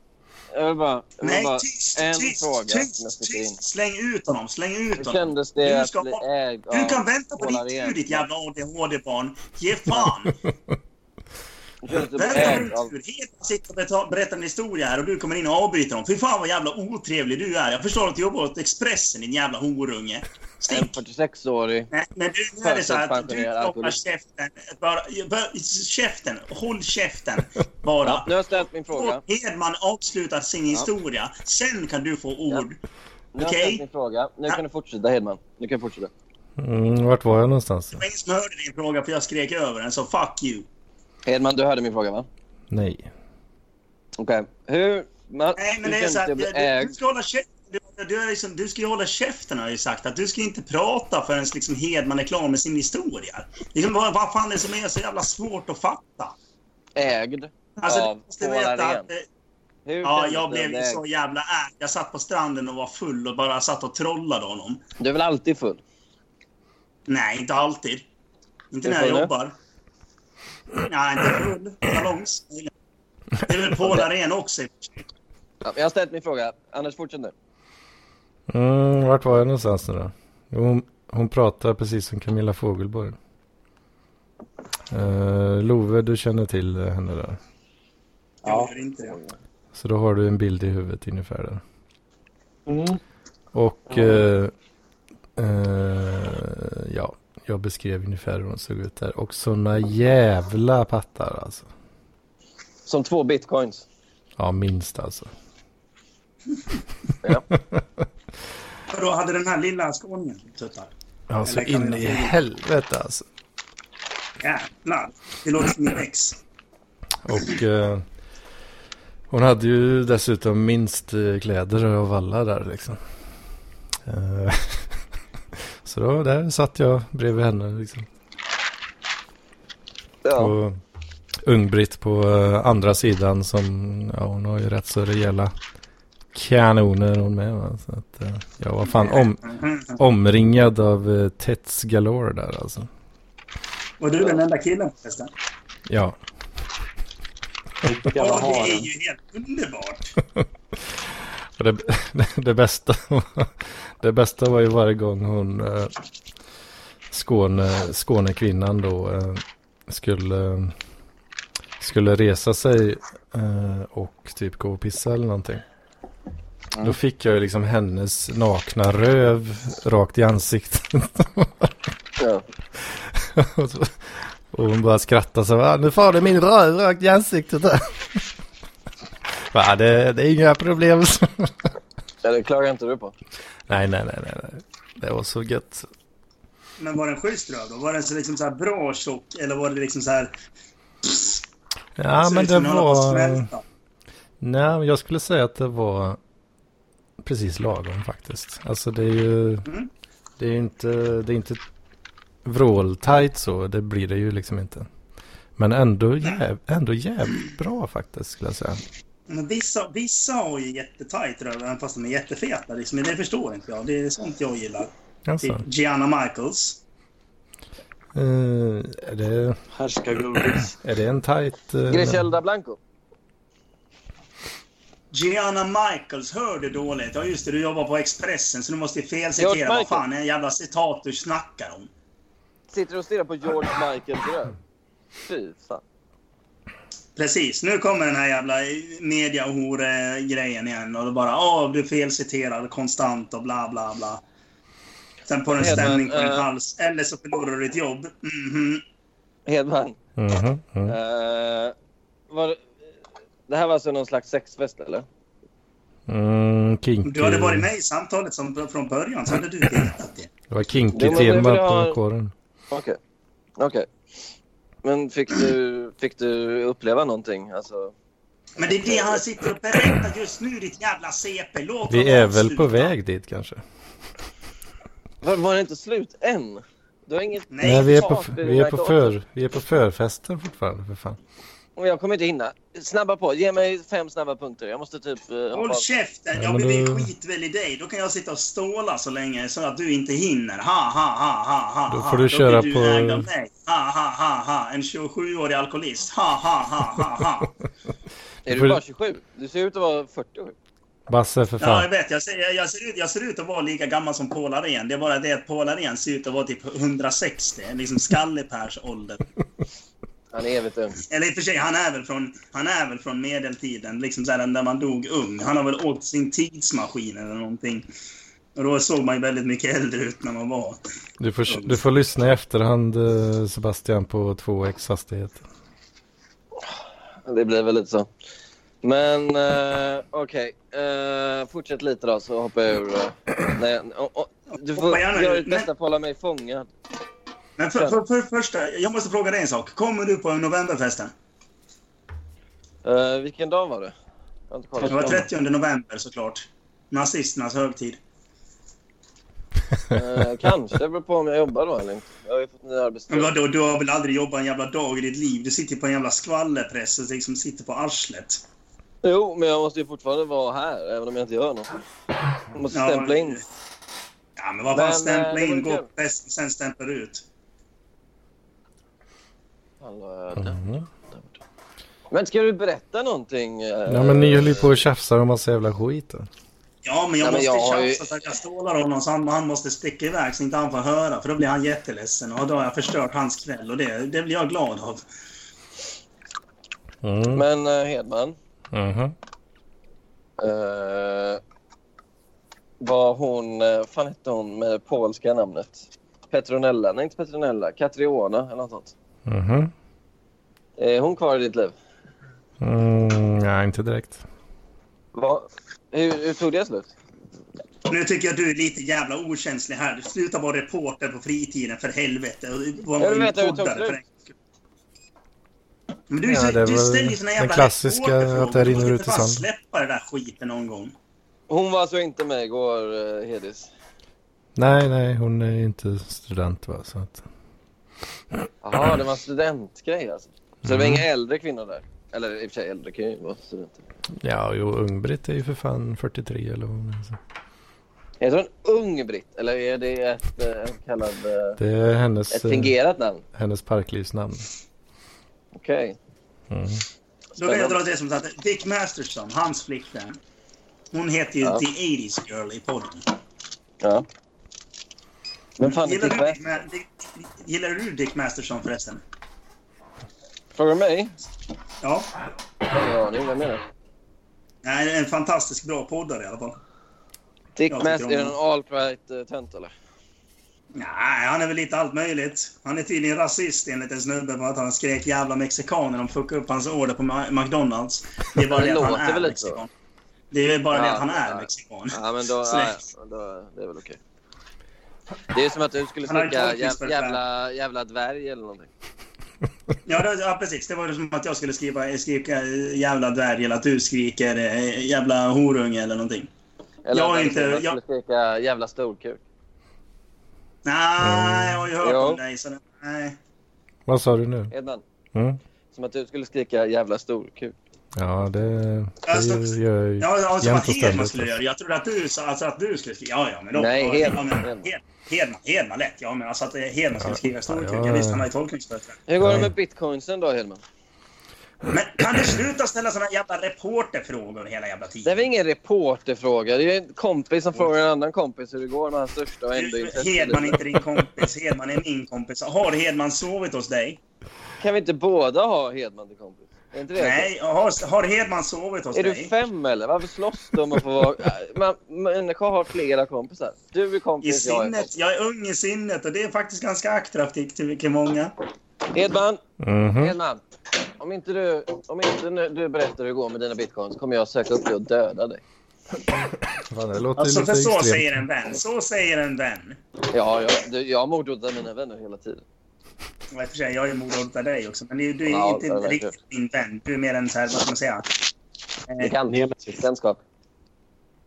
Jag vill bara, jag vill Nej, bara tyst, en tyst, fråga tyst, tyst. Släng ut honom, släng ut Hur honom. kändes det Du att ska bli ha- ägd Du kan vänta på Arén? tur, ditt jävla ADHD-barn. Ge fan! (laughs) Det på ägd av... sitter och berättar- en historia här och du kommer in och avbryter dem. Fy fan vad jävla otrevlig du är. Jag förstår att du jobbar åt Expressen, din jävla horunge. En Stink. 46-årig. Nej, men du, nu är det så att du stoppar käften. Bara, bara, käften. Håll käften. Bara. Ja, nu har jag ställt min fråga. Och Hedman avslutar sin historia. Sen kan du få ord. Nu har jag Okej. ställt min fråga. Nu kan du fortsätta Hedman. Nu kan du fortsätta. Mm, vart var jag någonstans? Det var ingen som hörde din fråga för jag skrek över den, så fuck you. Hedman, du hörde min fråga va? Nej. Okej. Hur... Man, Nej, men det är så att bli du, du, ska hålla käften. Du, du, är liksom, du ska ju hålla käften har jag ju sagt. Att du ska inte prata förrän liksom Hedman är klar med sin historia. Liksom, vad, vad fan är det som är så jävla svårt att fatta? Ägd Alltså, du av måste Paul veta Arén. att... eh, Hur Ja, jag blev ju så jävla ägd. Jag satt på stranden och var full och bara satt och trollade honom. Du är väl alltid full? Nej, inte alltid. Inte Är när jag jobbar. Nej, inte full. Salongs. Det är väl Paul Arén också. Ja, jag har ställt min fråga. Anders, fortsätt nu. Mm, vart var jag någonstans nu då? Hon, hon pratar precis som Camilla Fogelborg. Uh, Love, du känner till henne där. Det. Så då har du en bild i huvudet ungefär där. Mm. Och eh, eh, ja, jag beskrev ungefär hur hon såg ut där. Och såna jävla pattar alltså. Som två bitcoins. Ja, minst alltså. Ja. (laughs) Och då hade den här lilla skåningen tuttar. Ja, så Eller in i helvete alltså. Jävlar. Det låter som min ex. Och eh, hon hade ju dessutom minst eh, kläder av alla där liksom. Eh, (laughs) så då där satt jag bredvid henne liksom. Ja. Och Ung-Britt på eh, andra sidan som, ja hon har ju rätt så rejäla kanoner hon med va? Så att eh, jag var fan om, omringad av uh, Tets galore där alltså. Och du är den enda killen förresten? Ja, Ja, det är ju helt underbart. (laughs) och det, (laughs) det, bästa, (laughs) det bästa var ju varje gång hon eh, Skåne, Skånekvinnan då eh, skulle, skulle resa sig eh, och typ gå och pissa eller någonting. Mm. Då fick jag ju liksom hennes nakna röv rakt i ansiktet. (laughs) Ja. och, så, och hon bara skrattade så här, nu får du min röv rakt i ansiktet där. Va, det, det är inga problem. (laughs) ja, det klagar inte du på. nej, nej, nej, nej. Det var så gött. Men var den schysst då? Var den så liksom så här bra tjock eller var det liksom så här... Ja, så men liksom det var... Nej, jag skulle säga att det var precis lagom faktiskt. Alltså det är ju... Mm. Det är ju inte... Det är inte vråltajt så. Det blir det ju liksom inte. Men ändå, jäv, ändå jävligt bra faktiskt skulle jag säga. Men vissa, vissa har ju jättetajt röv även fast de är jättefeta. Liksom. Men det förstår inte jag. Det är sånt jag gillar. Alltså, Typ Gianna Michaels. eh, är, det, Härskargodis. är det en tajt... eh, Griselda Blanco. Gianna Michaels, hör du dåligt? Ja just det, du jobbar på Expressen så du måste felcitera vad fan är en jävla citat du snackar om. Sitter och stirrar på George Michaels röv. Fy fan. Precis, nu kommer den här jävla mediahore-grejen igen och då bara åh, du felciterar konstant och bla bla bla. Sen på en Hedman, stämning på din eh, hals. Eller så förlorar du ditt jobb. Mhm. Hedman. mhm, mm. Eh, var, det här var alltså någon slags sexfest eller? Mm, kinky. Du hade varit med i samtalet som, från början så hade du vetat det. Det var vill jag på kåren. Okej. Okej. Men fick du, fick du uppleva någonting? Alltså, Men det är det han sitter och berättar just nu, ditt jävla CP. Låt Vi är väl på väg dit kanske? var, var det inte slut än? Du har inget... Nej, Nej, vi är på, vi är på, för, vi är på förfesten fortfarande för fan. Och jag kommer inte hinna. Snabba på. Ge mig fem snabba punkter. Jag måste typ... Uh, Håll käften! Ja, Jag blir då- skit väl i dig. Då kan jag sitta och ståla så länge så att du inte hinner. Ha, ha, ha, ha, ha. Då får du köra blir på- ägd av mig. Ha, ha, ha, ha. En 27-årig alkoholist. Ha, ha, ha, ha, ha. är du bara 27? Du ser ut att vara 47. Basse för Ja, jag fan. vet. Jag ser, jag, jag, ser ut, jag ser ut att vara lika gammal som Paul Arén. Det är bara det att Paul Arén ser ut att vara typ 160. Liksom Skallepärs ålder. (laughs) Han är evigt ung. Eller i och för sig, han är väl från, han är väl från medeltiden. Liksom så här, där man dog ung. Han har väl åkt sin tidsmaskin eller någonting. Och då såg man ju väldigt mycket äldre ut när man var. Du får, du får lyssna i efterhand eh, Sebastian på 2x hastighet. Det blir väl lite så. Men uh, okej. Eh, fortsätt lite då så hoppar jag ur. eh, nej, och- och- du får göra ditt bästa för att hålla mig fångad. Men för, för, för första, jag måste fråga dig en sak. Kommer du på novemberfesten? Eh, vilken dag var det? Det var 30 november såklart. Nazisternas högtid. Eh, kanske. Det beror på om jag jobbar då eller inte. Jag har ju fått ny Men arbetstid. vadå, du har väl aldrig jobbat en jävla dag i ditt liv? Du sitter på en jävla skvallerpress och liksom sitter på arslet. Jo, men jag måste ju fortfarande vara här även om jag inte gör något. Jag måste Ja, stämpla in. Ja, men vad fan, eh, stämpla var in, gå på festen, sen stämpla ut. Mm. Men ska du berätta någonting? eh? Ja men ni höll ju på och tjafsar om massa jävla skit. då. Ja, men jag Ja, men måste jag har ju- tjafsa så att jag stålar honom så han, han måste sticka iväg så inte han får höra. För då blir han jätteledsen och då har jag förstört hans kväll och det, det blir jag glad av. Mm. Men eh, Hedman. Mhm. Uh, var hon... Uh, fan hette hon med polska namnet? Petronella? Nej, inte Petronella. Katriona eller något sånt. Mhm. Är hon kvar i ditt liv? Mm, nej, inte direkt. Va? Hur, hur tog det slut? Nu tycker jag du är lite jävla okänslig här. Du slutar vara reporter på fritiden för helvete. Och var Jag vet hur det tog slut. Men du, är Ja, det du ställer ju såna den jävla klassiska att det rinner Du måste ut i sand. släppa det där skiten någon gång. Hon var alltså inte med igår, uh, Hedis? Nej, nej, hon är inte student va. Så att... Jaha, det var en studentgrej alltså. Så det var Mm. inga äldre kvinnor där? Eller i och för sig äldre kan ju vara studenter. Ja, jo, Ung-Britt är ju för fan 43 eller vad hon är. Så. Är det en ung britt eller är det ett, eh, en kallad, eh, Det är hennes, ett eh, fingerat namn? hennes parklivsnamn. Okej. Mm. Då kan jag dra det som att Dick Masterson, hans flickvän. Hon heter ju Ja. The 80s Girl i podden. Ja. Men fan, Gillar Dick du, Dick, Ma- Dick, gillar du Dick Masterson förresten? Frågar du mig? Ja. Har ingen aning. Vem är det? Nej, det är en fantastiskt bra poddare i alla fall. Dick Jag tycker Master, om är det en alt-right-tönt eller? Nej, han är väl lite allt möjligt. Han är tydligen rasist enligt en snubbe för att han skrek jävla mexikaner de fuckade upp hans order på McDonalds. Det är bara Det det, att han är lite så. mexikan. Det är bara det Ja, att han är ja. mexikan. Ja, men då, (laughs) Så ja, det- ja, då det är väl okej. Det är som att du skulle Han har ju skrika jäv, tolkningsföreträde. jävla, jävla dvärg eller någonting. Ja, det, ja, precis. Det var som att jag skulle skriva, skrika eh, jävla dvärg eller att du skriker eh, jävla horunge eller någonting. Eller Jag att inte- jag jag- skulle skrika jävla storkuk. Nej, jag har ju hört Jo. om dig. Så nej. Vad sa du nu? Edman, Mm. som att du skulle skrika jävla storkuk. Ja, det, det Alltså, gör jag ju Ja, alltså jämt och Hedman ständigt. skulle göra. Jag trodde att du alltså att du skulle skriva. Ja, ja, men då... Nej, Hedman. Ja, Hedman. Hed- Hedman, Hedman lätt. Ja, men alltså att eh, Hedman skulle skriva storkuk. ja, ja. han har ju tolkningsföreträde. Hur går det med bitcoinsen då, Hedman? Men kan du sluta ställa såna jävla reporterfrågor hela jävla Det är tiden? väl ingen reporterfråga. Det är en kompis som frågar en annan kompis hur det går med hans största och enda Du, intresse. i Hedman är inte din kompis. Hedman är min kompis. Har Hedman sovit hos dig? Kan vi inte båda ha Hedman till kompis? Är inte det Nej. Har, har Hedman sovit hos Är du dig? fem eller? Varför slåss du om att få vara... (laughs) Man, människor har flera kompisar. Du är I kompis, jag är sinnet. kompis. Jag är ung i sinnet och det är faktiskt ganska attraktivt till till många. Hedman, Mhm. Hedman. Om inte, du, om inte du berättar hur det går med dina bitcoins kommer jag söka upp dig och döda dig. (laughs) Fan, det låter Alltså, lite för så extremt. säger en vän. Så säger en vän. Ja, jag, du, jag har mordotat mina vänner hela tiden. Och i och för sig, jag är mordhållt dig också. Men du du är Ja, inte är riktigt min vän. Du är mer en så här, vad ska man säga? Eh, Bekant. Vänskap.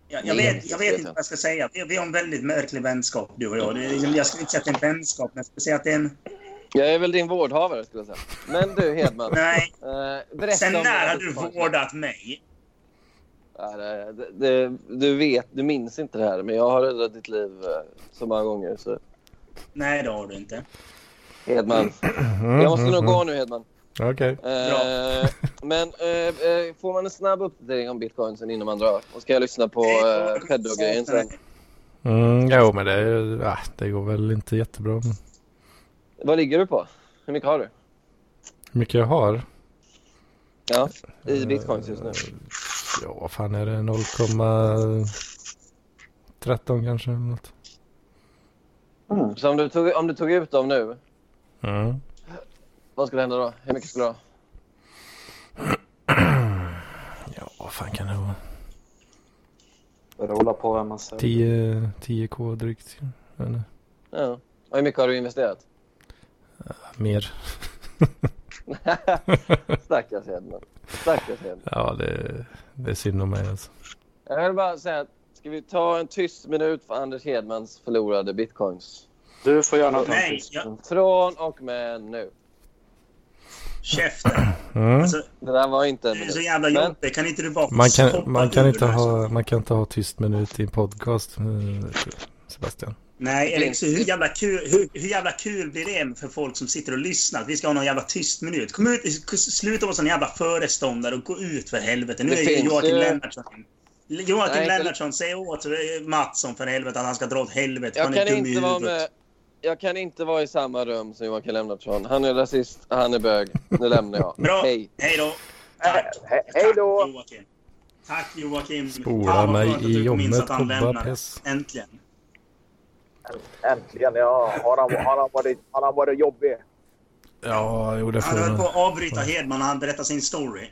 Jag, jag, vet, jag vet inte vad jag ska säga. Vi, vi har en väldigt märklig vänskap, du och jag. Det, jag skulle inte säga att det är en vänskap, men jag skulle säga att det är en... Jag är väl din vårdhavare skulle jag säga. Men du Hedman. Nej, Eh, sen när har du vårdat mig? Det, det, du vet, du minns inte det här, men jag har räddat ditt liv eh, så många gånger. Så. Nej, det har du inte. Hedman. Mhm, Jag måste nog gå nu Hedman. Okej. Eh, men eh, eh, får man en snabb uppdatering om bitcoinsen innan man drar? Och ska jag lyssna på eh, pedo-grejen sen? Mm, jo, men det, ja, det går väl inte jättebra. Men Vad ligger du på? Hur mycket har du? hur mycket jag har? Ja, i bitcoins just nu. Ja, vad fan är det? 0,13 kanske något. Så om du tog, om du tog ut dem nu, Mm. vad skulle hända då? Hur mycket skulle du ha? (clears throat) Ja, vad fan kan det vara? Rolla på vem man säger. 10, 10k drygt. Eller, Ja. Och hur mycket har du investerat? mer. (laughs) Stackars Hedman. Stackars Hedman. Ja, det, det är synd om mig alltså. Jag vill bara säga att ska vi ta en tyst minut för Anders Hedmans förlorade bitcoins? Du får gärna ta en Nej. Från och med nu. Käften. Mm. Alltså, Det där var inte en det är så minut. jävla Men- jobbigt. Kan inte du bara Man kan, man, kan inte ha, man kan inte ha tyst minut i en podcast, eh, Sebastian. Nej, så hur jävla, kul, hur, hur jävla kul blir det för folk som sitter och lyssnar? Att vi ska ha någon jävla tyst minut. Kom ut, sluta vara sån jävla föreståndare och gå ut för helvete. Nu Det är finns Joakim ju- Lennartsson Joakim Nej, Lennartsson, säg åt Mattsson för helvete att han ska dra åt helvete. Jag Han är kan, dum i inte vara med, jag kan inte vara i samma rum som Joakim Lennartsson. Han är rasist, han är bög. Nu lämnar jag. Bra. Hej. Hej då. Tack. He- hej då. Tack, Joakim. Tack Joakim. Spola Fan, vad mig i jommet, lämnade. pess. Äntligen. Äntligen, ja. Har han, har han, varit, har han varit jobbig? Ja, jo det får Han höll på man. att avbryta Hedman när han berättade sin story.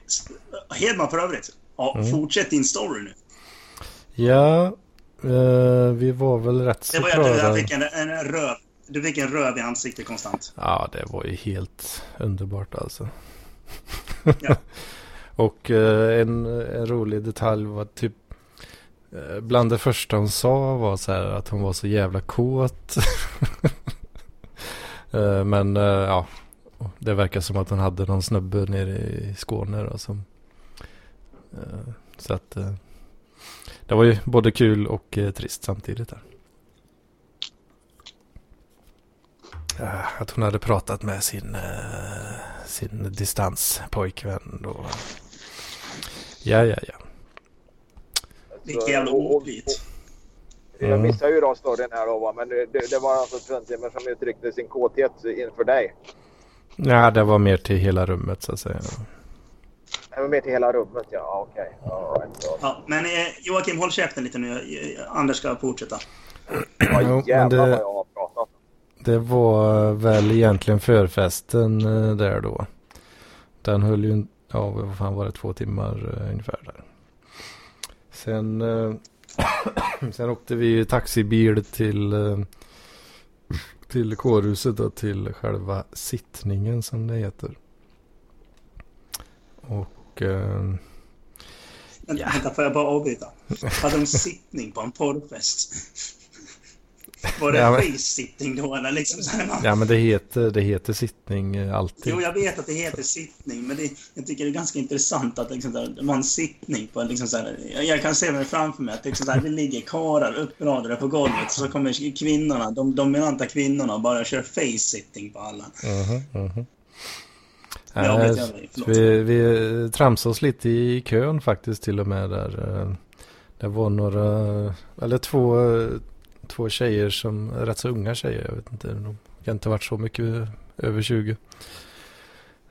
Hedman för övrigt. Ja, Mm. fortsätt din story nu. Ja, eh, vi var väl rätt Det så var ju att du klara. fick en, en röv. Du fick en röv i ansiktet konstant. Ja, det var ju helt underbart alltså. (laughs) Ja. Och eh, en, en rolig detalj var typ eh, Bland det första hon sa var så här att hon var så jävla kåt. (laughs) Eh, Men ja, det verkar som att hon hade någon snubbe nere i Skåne då, som Så att Det var ju både kul och trist samtidigt där. Eh, Att hon hade pratat med sin, eh, sin distanspojkvän då. Ja, ja, ja. Vilken jävla och- åkligt. Jag Mm. missade ju då storyn här då, men det, det, var alltså Tröntimmer som uttryckte sin kåthet inför dig. Ja, det var mer till hela rummet så att säga. Det var med till hela rummet, ja. Okej. Rätt bra. Ja, men eh, Joakim, håll käften lite nu. Eh, Anders ska fortsätta. Ja, men det- vad jag har pratat. Det var väl egentligen förfesten eh, där då. Den höll ju, ja vad fan var det, två timmar eh, ungefär där. Sen, eh, (clears throat) sen åkte vi taxibil till, till kårhuset då, till själva sittningen som det heter. Och Ja. vänta, får jag bara avbryta? Hade de sittning på en porrfest? Var det Ja, men- face-sitting då eller liksom så man, Ja men det heter, det heter sittning eh, alltid. Jo, jag vet att det heter sittning, men det, jag tycker det är ganska intressant att liksom, där, det var en sittning på en liksom, så här, jag, kan se mig framför mig att liksom, så här, det ligger karlar uppradade på golvet så kommer kvinnorna, de dominanta kvinnorna och bara kör face-sitting på alla. Mhm, mhm. Ja, Nej, vet jag, förlåt. vi, vi tramsade oss lite i kön faktiskt till och med där. eh, Det var några, eller två, två tjejer som, rätt så unga tjejer, jag vet inte, de kan inte ha varit så mycket över 20.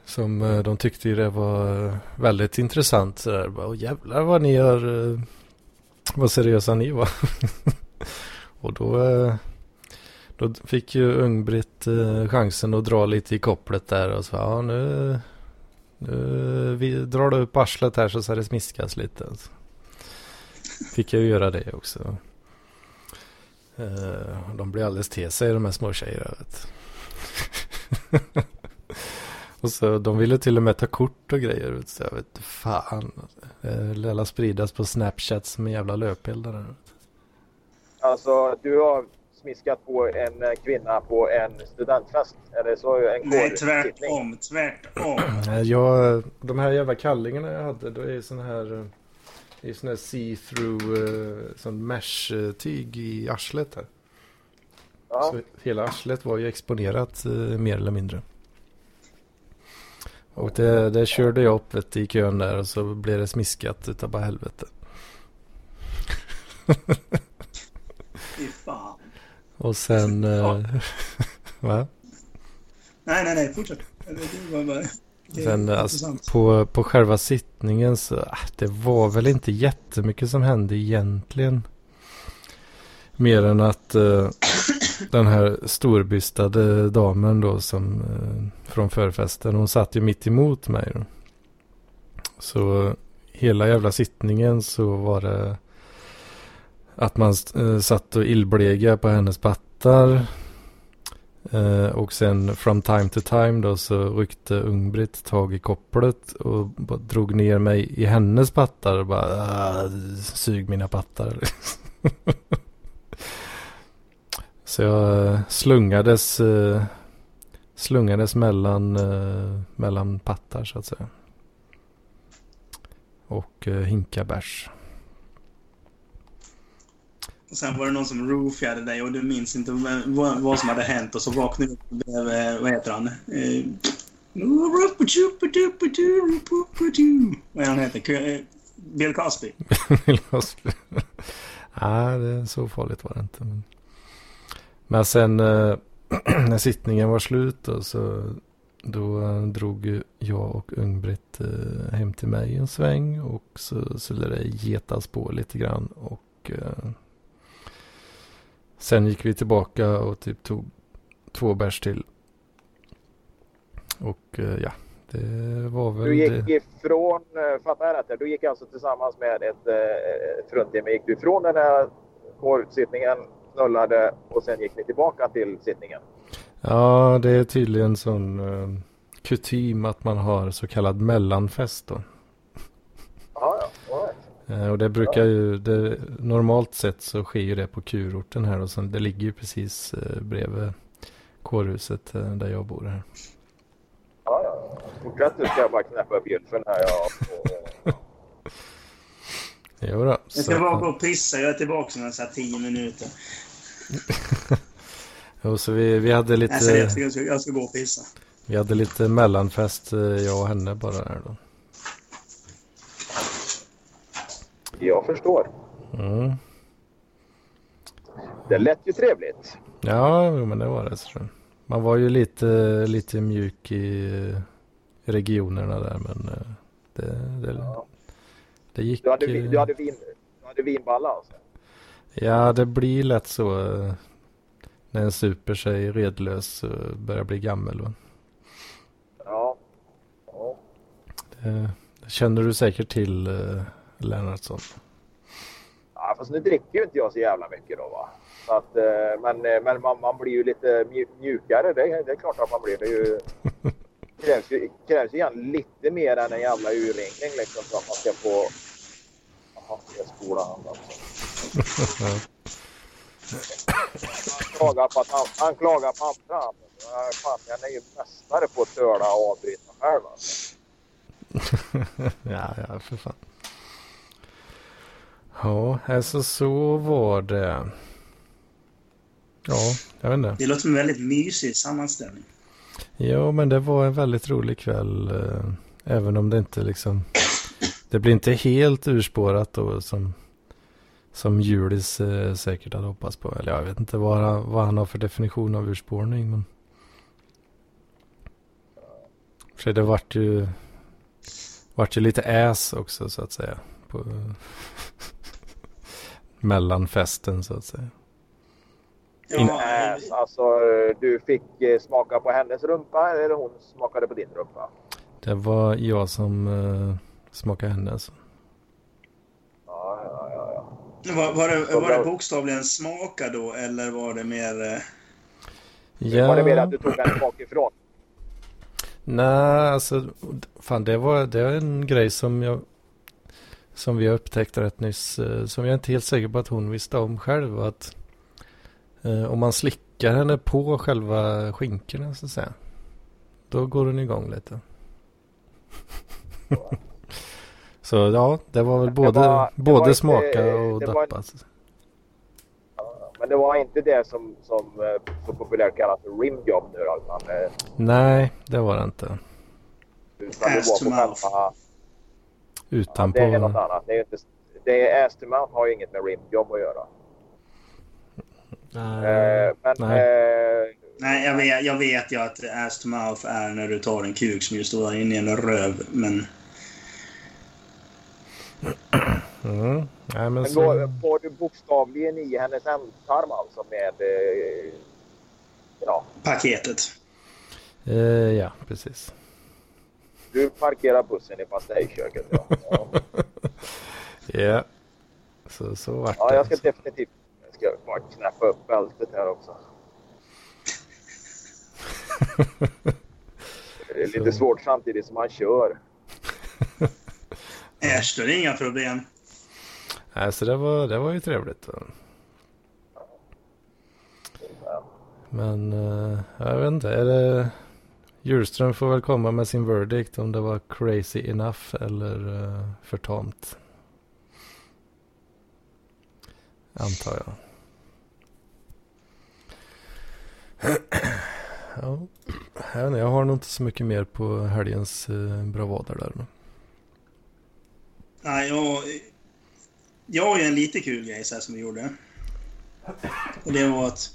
Som eh, de tyckte ju det var eh, väldigt intressant sådär. Bara, jävlar vad ni har, eh, vad seriösa ni var. (laughs) Och då, då fick ju Ung-Britt chansen att dra lite i kopplet där och så ja nu, nu vi drar du upp arslet här så ska det smiskas lite. Alltså. Fick jag ju göra det också. Eh, de blir alldeles till sig de här små tjejerna. (laughs) Och så de ville till och med ta kort och grejer. Vet, så jag vet fan. Det lär spridas på Snapchat som en jävla löpeld. där. Alltså, du har smiskat på en eh, kvinna på en studentfest. Det så? En Nej, tvärtom, tvärtom. (clears throat) Jag, de här jävla kallingarna jag hade, då är ju sån här, eh, det är sån här see-through, eh, sån mesh-tyg i arslet här. Ja. Så hela arslet var ju exponerat eh, mer eller mindre. Och det, det körde jag upp vet, i kön där och så blev det smiskat utav bara helvete. Fy fan. Och sen... Ja. eh, (laughs) va? Nej, nej, nej, fortsätt. Sen eh, alltså, på, på själva sittningen så äh, det var väl inte jättemycket som hände egentligen. Mer än att eh, den här storbystade damen då som eh, från förfesten hon satt ju mitt emot mig. Då. Så hela jävla sittningen så var det att man eh, satt och illblega på hennes pattar. Eh, och sen from time to time då så ryckte Ung-Britt tag i kopplet och drog ner mig i hennes pattar och bara ah, sug mina pattar. (laughs) så jag eh, slungades, eh, slungades mellan, eh, mellan pattar så att säga. Och eh, hinka bärs. Och sen var det någon som roofade dig och du minns inte vad, vad som hade hänt och så vaknade du upp och blev, eh, vad heter han? Eh, Vad är han heter? Eh, Bill Cosby? (laughs) Bill Cosby. (laughs) Nej, det, så farligt var det inte. Men, men sen eh, (clears throat) när sittningen var slut då, så då eh, drog jag och Ung-Britt eh, hem till mig en sväng och så skulle det getas på lite grann och eh, sen gick vi tillbaka och typ tog två bärs till. Och eh, ja, det var väl Du det. gick ifrån, eh, fattar jag rätt? Du gick alltså tillsammans med ett, eh, ett fruntimmer. Gick du ifrån den här kårsittningen, knullade och sen gick ni tillbaka till sittningen? Ja, det är tydligen sån uh, kutym att man har så kallad mellanfest då. Jaha, ja. Eh, och det brukar ju, det, normalt sett så sker ju det på kurorten här och så det ligger ju precis uh, bredvid kårhuset uh, där jag bor här. Ja, ja. Fortsätt du ska jag bara knäppa gylfen här. Ja. (laughs) Jo då, Jag ska bara gå och pissa. Jag är tillbaka om här tio minuter. (laughs) jo, så vi, vi hade Nej, lite, seriöst. Jag ska, jag ska gå och pissa. vi hade lite mellanfest eh, jag och henne bara där då. Jag förstår. Mm. Det lät ju trevligt. Ja, men det var det. Man var ju lite, lite mjuk i regionerna där men eh, det, det, Ja. det gick. Du hade, vi- eh, du hade, vin, du hade vinballa alltså? Ja, det blir lätt så eh, när en super sig redlös och börjar bli gammal. Va? Ja. ja. Det, det känner du säkert till Lennartsson. Ja, fast nu dricker ju inte jag så jävla mycket då va. Så att, eh, men eh, men man, man blir ju lite mju- mjukare. Det, det är klart att man blir. Det är ju, (laughs) krävs ju krävs egentligen lite mer än en jävla urringning liksom för att man ska få... Jaha, jag spolar han alltså. Han klagar på, att han, han klagar på andra. Fan, han är ju mästare på att töla och avbryta själv. Alltså. (laughs) ja, ja, för fan. Ja, alltså så var det. Ja, jag vet inte. Det låter som en väldigt mysig sammanställning. Ja, men det var en väldigt rolig kväll. eh, Även om det inte liksom... Det blir inte helt urspårat då som, som Julis eh, säkert hade hoppats på. Eller jag vet inte vad han, vad han har för definition av urspårning. Men... För det vart ju, vart ju lite ass också så att säga. På, mellan festen så att säga. Ja, Ass, alltså, du fick eh, smaka på hennes rumpa eller hon smakade på din rumpa? Det var jag som uh, smakade hennes. Ja, ja, ja. ja. var, var, det, var det bokstavligen smaka då eller var det mer... eh, Ja. Var det mer att du tog henne bakifrån? Nej, alltså fan det var det är en grej som jag som vi har upptäckt rätt nyss eh, som jag är inte helt säker på att hon visste om själv att eh, om man slickar henne på själva skinkorna så att säga då går hon igång lite. (laughs) så ja, det var väl både, var- både var inte- smaka och det var- dappa. Men det var inte det som, som eh, så populärt kallas för rimjob nu då, utan, eh, Nej, det var det inte. utan det var på. Själva... Ja, det är något annat. Det är ju inte... Det är mouth har ju inget med rimjob att göra. Eh, men... nej. Eh, Nej, jag vet, jag vet ju att ass to mouth är när du tar en kuk som just står inne i en röv, men... Mm. Nej, men men så... då var du bokstavligen i hennes ändtarm alltså med... Eh, ja, Paketet. Eh, ja, precis. Du parkerar bussen i pastejköket. Ja. Ja. (laughs) Ja. Så, så vart ja, det. jag ska alltså. definitivt... Jag ska bara knäppa upp bältet här också. (laughs) Det är lite Så. svårt samtidigt som man kör. Äsch, då är det inga problem. Nej, så det var, det var ju trevligt. Men eh, jag vet inte. Är det... Djurström får väl komma med sin verdict om det var crazy enough eller uh, för tamt. Antar jag. (clears throat) ja, jag, inte, jag har nog inte så mycket mer på helgens eh, uh, bravader där. Nej, jag... Jag har ju en lite kul grej så här som vi gjorde. Och det var att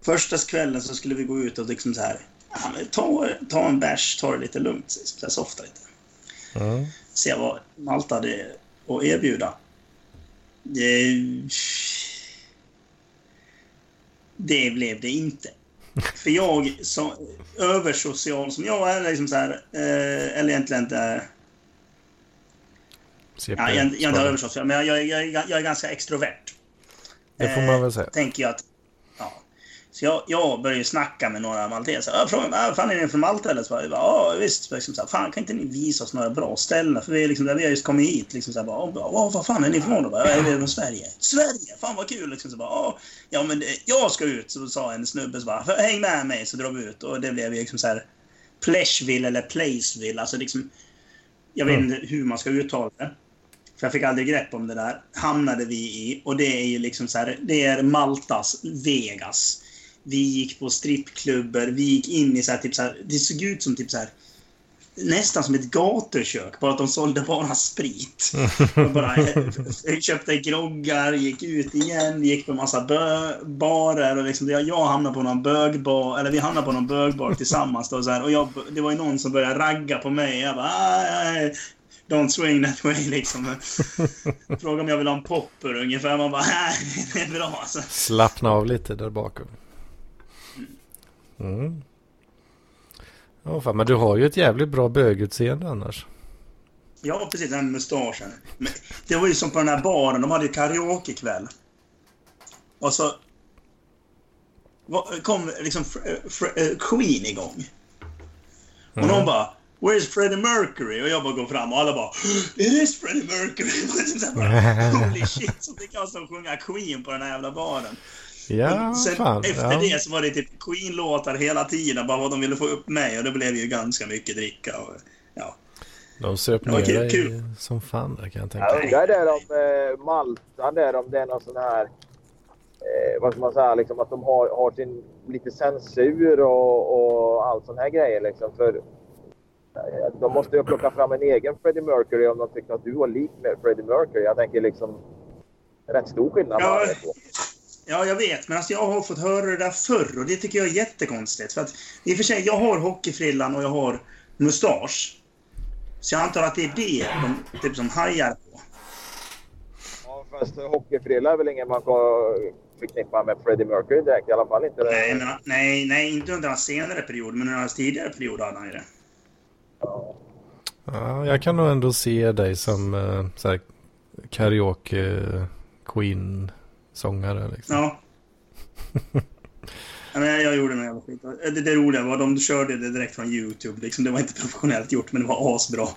första kvällen så skulle vi gå ut och liksom så här... Ja, men ta, ta en bärs, ta det lite lugnt, så softa lite. Mm. Se vad Malta hade att erbjuda. Det, det blev det inte. För jag, så, översocial som jag är, liksom så här, eh, eller egentligen inte... CP, Ja, jag, jag är inte översocial, men jag, jag, jag, jag är ganska extrovert. Det får man väl säga. Tänker jag att... Så jag, jag började snacka med några malteser. Jag frågade fan är ni från Malta eller? Så bara, jag bara, ja visst. Liksom så här, fan kan inte ni visa oss några bra ställen? För vi, är liksom, där vi har just kommit hit. Liksom så här, bara, oh, vad fan är ni ifrån? då? Bara, "Ja, vi är från Sverige. Sverige? Fan vad kul! Liksom så bara, "Ja, men det- jag ska ut. Så sa en snubbe så bara, häng med mig. Så drar vi ut. Och det blev liksom så här Pleshville eller Placeville. Alltså liksom, jag vet Mm. inte hur man ska uttala det. För jag fick aldrig grepp om det där. Hamnade vi i. Och det är ju liksom så här, det är Maltas Vegas. Vi gick på strippklubbar, vi gick in i så här, typ så här, det såg ut som typ så här nästan som ett gatukök, bara att de sålde bara sprit. (laughs) Och bara, jag köpte groggar, gick ut igen, gick på massa bö- barer och liksom, jag, jag hamnade på någon bögbar, eller vi hamnade på någon bögbar tillsammans då, så här, och jag, det var ju någon som började ragga på mig. Jag bara, "Aj, aj, Don't swing that way liksom. Frågade om jag vill ha en popper ungefär. Man bara, nej, det är bra alltså. Slappna av lite där bakom. Mm. Ja, fan, men du har ju ett jävligt bra bögutseende annars. Ja, precis. Den mustaschen. Det var ju som på den här baren. De hade ju karaokekväll. Och så kom liksom eh, Queen igång. Och Mm. någon bara Where's Freddie Mercury? Och jag bara går fram och alla bara It is Freddie Mercury! (laughs) Bara, (laughs) Holy shit! Så fick jag som sjunga Queen på den här jävla baren. Ja, Sen fan. efter Ja. det så var det typ Queen-låtar hela tiden. Bara vad de ville få upp mig. Och det blev ju ganska mycket dricka. Och, ja. De söp ner kul- dig kul. som fan där kan jag tänka Jag mig. undrar där om eh, Malta, där om det är någon sån här... Eh, vad ska man säga? Liksom att de har, har sin lite censur och, och allt sån här grejer. Liksom, för eh, de måste ju plocka fram en egen Freddie Mercury om de tycker att du var lik med Freddie Mercury. Jag tänker liksom... Rätt stor skillnad. Ja. Ja, jag vet. Men alltså, jag har fått höra det där förr. Och det tycker jag är jättekonstigt. För att, I och för sig, jag har hockeyfrillan och jag har mustasch. Så jag antar att det är det de typ som hajar på. Ja, fast hockeyfrilla är väl ingen man kan förknippa med Freddie Mercury direkt. I alla fall inte. Nej, men, nej, nej, inte under hans senare period. Men under hans tidigare period hade han ju det. Ja. Ja, jag kan nog ändå se dig som så här, karaoke queen sångare liksom. Ja. (laughs) men jag gjorde någon jävla skit. Det, det roliga var att de körde det direkt från YouTube. Liksom, det var inte professionellt gjort, men det var asbra.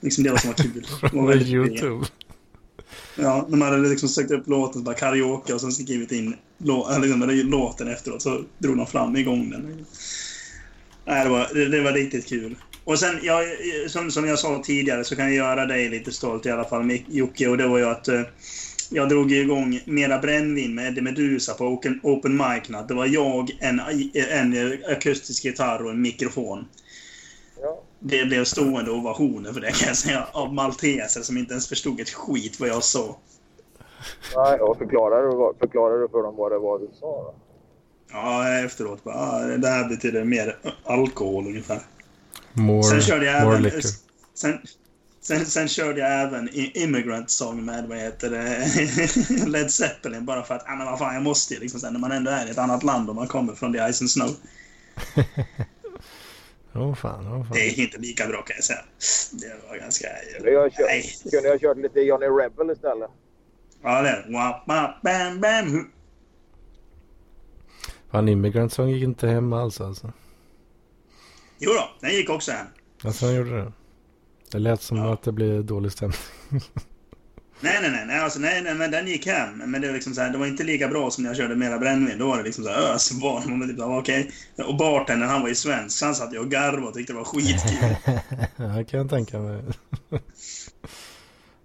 Liksom, det var som var kul. Det var (laughs) väldigt. YouTube. Ja, de hade liksom sökt upp låten, bara karaoke och sen skrivit in lå, liksom, låten efteråt. Så drog de fram igång den. Nej, det, var, det, det var riktigt kul. Och sen, jag, som, som jag sa tidigare, så kan jag göra dig lite stolt i alla fall, Jocke. Och det var ju att eh, jag drog igång Mera brännvin med Eddie Meduza på Open, open Mic Night. Det var jag, en, en akustisk gitarr och en mikrofon. Ja. Det blev stående ovationer för det kan jag säga. Av malteser som inte ens förstod ett skit vad jag sa. Nej, och förklarar du, förklarar du för dem vad det var du sa? Då? Ja, efteråt bara, ah, det här betyder mer alkohol ungefär. More, Sen körde jag more även... liquor. Sen, sen, sen körde jag även Immigrant Song med, vad heter det, (laughs) Led Zeppelin. Bara för att, ja men vad fan, jag måste ju liksom sen när man ändå är i ett annat land och man kommer från the Ice and Snow. (laughs) Åh fan, åh fan. Det är inte lika bra kan jag säga. Det var ganska... Kunde jag, kört, Nej. kunde jag kört lite Johnny Rebel istället? Ja, det. Wap, wap, bam, bam. Fan, Immigrant Song gick inte hem alls alltså. Jo då, den gick också hem. Alltså han gjorde det. Det lät som Ja. att det blev dålig stämning. (laughs) Nej, nej, nej, nej, alltså, nej, nej, men den gick hem. Men det, var liksom så här, det var inte lika bra som när jag körde mera brännvin. Då var det liksom så här ösbarn. Man typ okej. Och bartendern, han var ju svensk. Han satt ju och garvade och tyckte det var skitkul. (laughs) Ja, kan jag tänka mig. (laughs)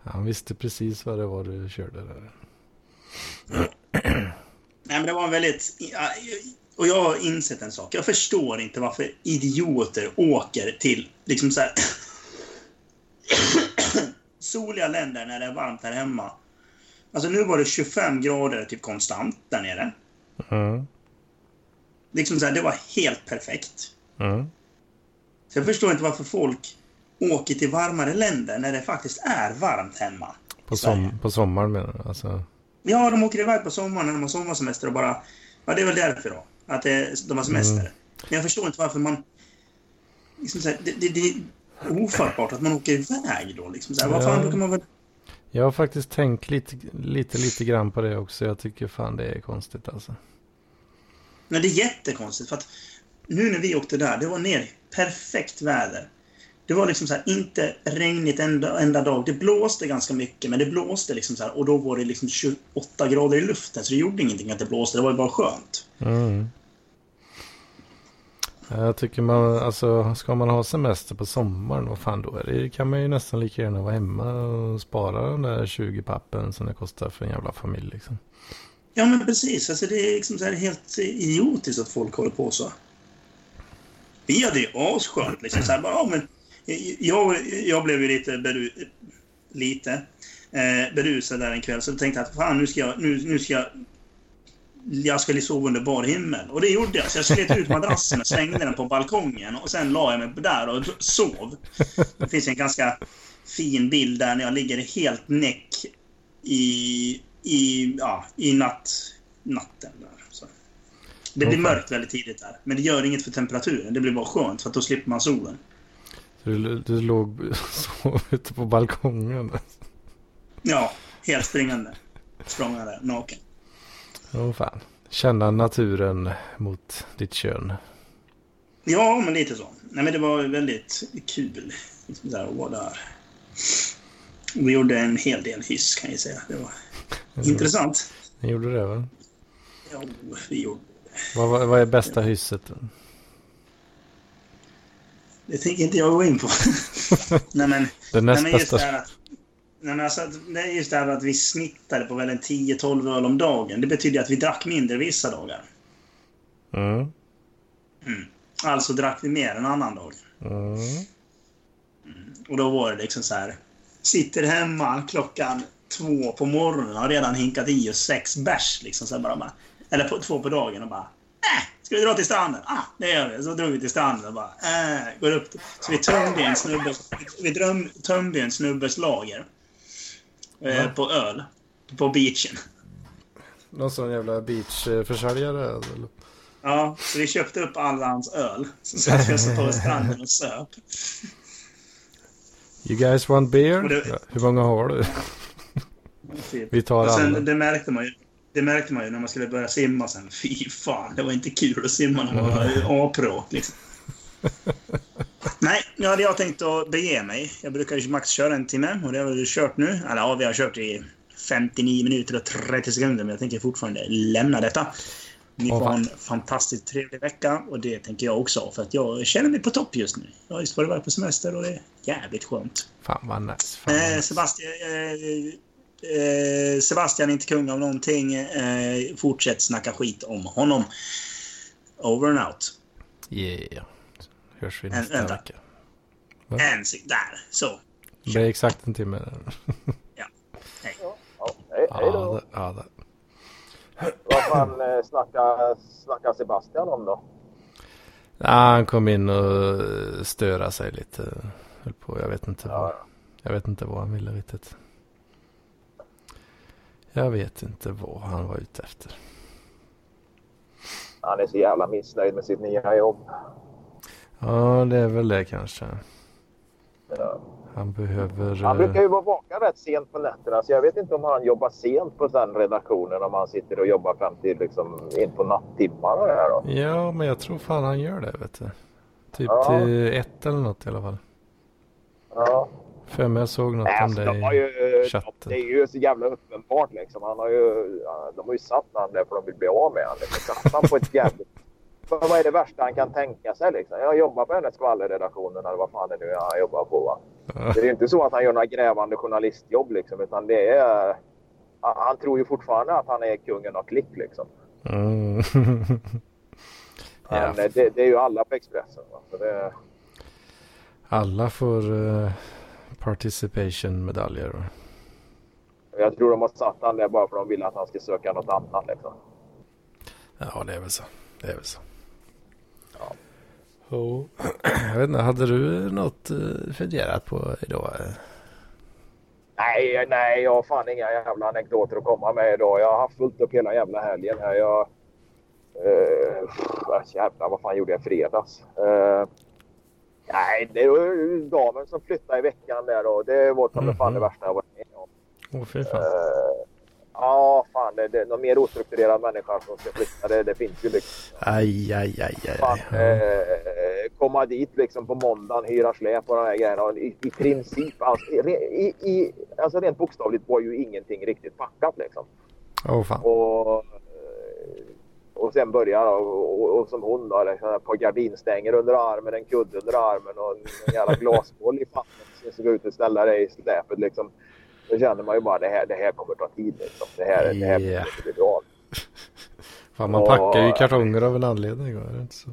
Han visste precis vad det var du körde där. (clears throat) Nej, men det var en väldigt... Och jag har insett en sak. Jag förstår inte varför idioter åker till liksom så här... (clears throat) (coughs) soliga länder när det är varmt här hemma. Alltså nu var det 25 grader typ konstant där nere. Mm. Liksom så här, det var helt perfekt. Mm. Så jag förstår inte varför folk åker till varmare länder när det faktiskt är varmt hemma. På, som, på sommaren menar du? Alltså, Ja, de åker iväg på sommaren när de har sommarsemester och bara... Ja, det är väl därför då. Att det, de har semester. Mm. Men jag förstår inte varför man... Liksom så här, det, det, ofattbart att man åker iväg då. Liksom så här, vad fan, då kan man väl... jag har faktiskt tänkt lite, lite, lite grann på det också. Jag tycker fan det är konstigt alltså. Nej, det är jättekonstigt för att nu när vi åkte där, det var ner perfekt väder. Det var liksom så här, inte regnigt enda, enda dag. Det blåste ganska mycket, men det blåste liksom så här, och då var det liksom 28 grader i luften, så det gjorde ingenting att det blåste. Det var ju bara skönt. Mm. Jag tycker man, alltså ska man ha semester på sommaren, vad fan då är det, kan man ju nästan lika gärna vara hemma och spara den där 20 pappen som det kostar för en jävla familj liksom. Ja, men precis. Alltså, det är liksom så här helt idiotiskt att folk håller på så. Vi hade ju asskönt. Liksom, så här, bara, ja, men, jag, jag blev ju lite, beru, lite eh, berusad där en kväll, så jag tänkte att fan, nu ska jag, nu, nu ska jag jag skulle sova under bar himmel. Och det gjorde jag. Så jag slet ut madrassen och slängde den på balkongen. Och sen la jag mig där och sov. Det finns en ganska fin bild där när jag ligger helt näck i, i, ja, i natt, natten. Där. Så. Det blir mörkt väldigt tidigt där. Men det gör inget för temperaturen. Det blir bara skönt för att då slipper man solen. Så du, du låg så ute på balkongen. Ja, helt springande. Språngande, naken. Åh fan. Känna naturen mot ditt kön. Ja, men lite så. Nej, men det var väldigt kul. Där, att vara där. Vi gjorde en hel del hyss kan jag säga. Det var intressant. Ni gjorde det va? Jo, vi gjorde. Vad, vad, vad är bästa hysset? då? Det tänker inte jag gå in på. (laughs) nej, men, Det nej, näst men just bästa. det här att... Nej, men alltså, att- det är just det här att vi snittade på väl en 10-12 öl om dagen. Det betyder att vi drack mindre vissa dagar. Mm. Alltså drack vi mer en annan dag. Mm. Och då var det liksom så här. Sitter hemma klockan två på morgonen och har redan hinkat i oss sex bärs. Liksom, så bara, eller på, två på dagen och bara... Äh, ska vi dra till stranden? Ah, det gör vi. Så drog vi till stranden och bara... Äh, går upp. Så vi tömde en snubbes, vi dröm, tömde en snubbes lager. Eh, på öl. På beachen. Någon sån jävla beachförsäljare eller? Ja, så vi köpte upp alla hans öl. Så satt vi oss på stranden och söp. You guys want beer? Det- Hur många har du? Typ. Vi tar Och sen, alla. det, märkte man ju, det märkte man ju när man skulle börja simma sen. Fy fan, det var inte kul att simma när man var A-pro. Liksom. (laughs) Nej, nu hade jag tänkt att bege mig. Jag brukar ju max köra en timme och det har vi kört nu. Eller ja, vi har kört i 59 minuter och 30 sekunder men jag tänker fortfarande lämna detta. Ni får ha en fantastiskt trevlig vecka och det tänker jag också för att jag känner mig på topp just nu. Jag har just varit iväg på semester och det är jävligt skönt. Fan vad nice. Fan Eh. Sebastian, eh, eh, Sebastian är inte kung av någonting. Eh, fortsätt snacka skit om honom. Over and out. Yeah. Hörs vi nästa vänta. vecka. And si- där, så. Det blir exakt en timme. Ja, hej, hej Ja, då. det, ja, det. Vad fan eh, snackar, snackar Sebastian om då? Ja, han kom in och störa sig lite. Höll på. Jag vet inte vad. Ja, Jag vet inte vad han ville riktigt. Jag vet inte vad han var ute efter. han är så jävla missnöjd med sitt nya jobb. Ja, det är väl det kanske. Ja. Han behöver... Han eh, brukar ju vara vaken rätt sent på nätterna så jag vet inte om han jobbar sent på den redaktionen om han sitter och jobbar fram till liksom in på nattimmarna här då. Ja, men jag tror fan han gör det, vet du. Typ Ja. till ett eller något i alla fall. Ja. För mig jag såg något Nej, om alltså, det de i ju, chatten. det är ju så jävla uppenbart liksom. Han har ju, de har ju satt han där för de vill bli av med honom. Liksom. Satt han på ett jävligt... Vad är det värsta han kan tänka sig liksom? Jag jobbar på den här skvallerredaktionen eller vad fan det nu är han jobbar på va. Det är inte så att han gör några grävande journalistjobb liksom utan det är... Han tror ju fortfarande att han är kungen av klick liksom. Mm. (laughs) Men ja, eh, det, det är ju alla på Expressen. Det, alla får uh, participation-medaljer. jag tror de har satt han där bara för att de vill att han ska söka något annat liksom. Ja, det är väl så. Det är väl så. Oh. (clears throat) Jag vet inte, hade du något uh, funderat på idag? Nej, nej, jag har fan inga jävla anekdoter att komma med idag. Jag har haft fullt upp hela jävla helgen här. Jag... Uh, jävlar, vad fan gjorde jag i fredags? Eh, nej, det var damen som flyttade i veckan där och det var ta mig fan det Mhm. värsta jag varit med om. Åh, oh, fy fan. Eh, Ja, fan. Det, det, någon mer ostrukturerad människa som ska flytta, det, det finns ju liksom. Aj, aj, aj, aj. Fan, aj. Eh, komma dit liksom på måndagen, hyra släp och de här grejerna. Och I, i princip, alltså, i, i, alltså rent bokstavligt var ju ingenting riktigt packat liksom. Åh, fan. Och, eh, och sen börjar och, och, och som hon då, liksom, ett par gardinstänger under armen, en kudde under armen och en jävla glasboll i famnen. Sen ska ut och ställa dig i släpet liksom. Då känner man ju bara det här, det här kommer ta tid liksom. Det här, det här kommer inte bli (laughs) fan man och- packar ju kartonger av en anledning. Va? Inte så?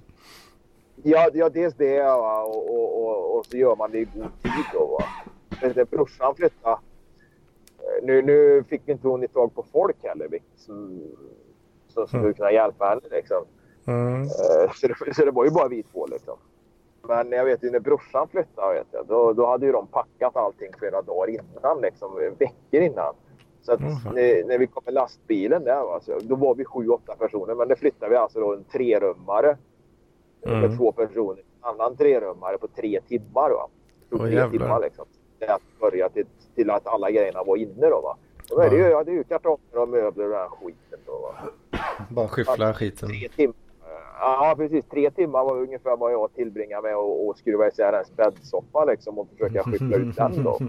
Ja, ja dels det va? Och, och, och, och så gör man det i god tid då. Va? När brorsan flyttade. eh, Nu, nu fick inte hon tag på folk heller vilket som, som skulle Mm. kunna hjälpa henne. Liksom. Mm. Eh, Så, det, så det var ju bara vi två. Liksom. Men jag vet ju när brorsan flyttade, vet jag, då, då hade ju de packat allting flera dagar innan. Liksom, veckor innan. Så att fan. när, när vi kom med lastbilen där, va, så, då var vi sju, åtta personer. Men det flyttade vi alltså då en trerummare Mm. med två personer. En annan trerummare på tre timmar. Va? Tog Åh, tre jävlar. timmar liksom. Det att börja till, till att alla grejerna var inne då. Va? Då är det ju, ja, det är ju kartonger och möbler och den här skiten då. Va? Bara skyffla skiten. Tre timmar. Ja, precis. Tre timmar var ungefär vad jag tillbringade med att att skruva isär en bäddsoffa liksom och försöka skyffla ut den då. (laughs)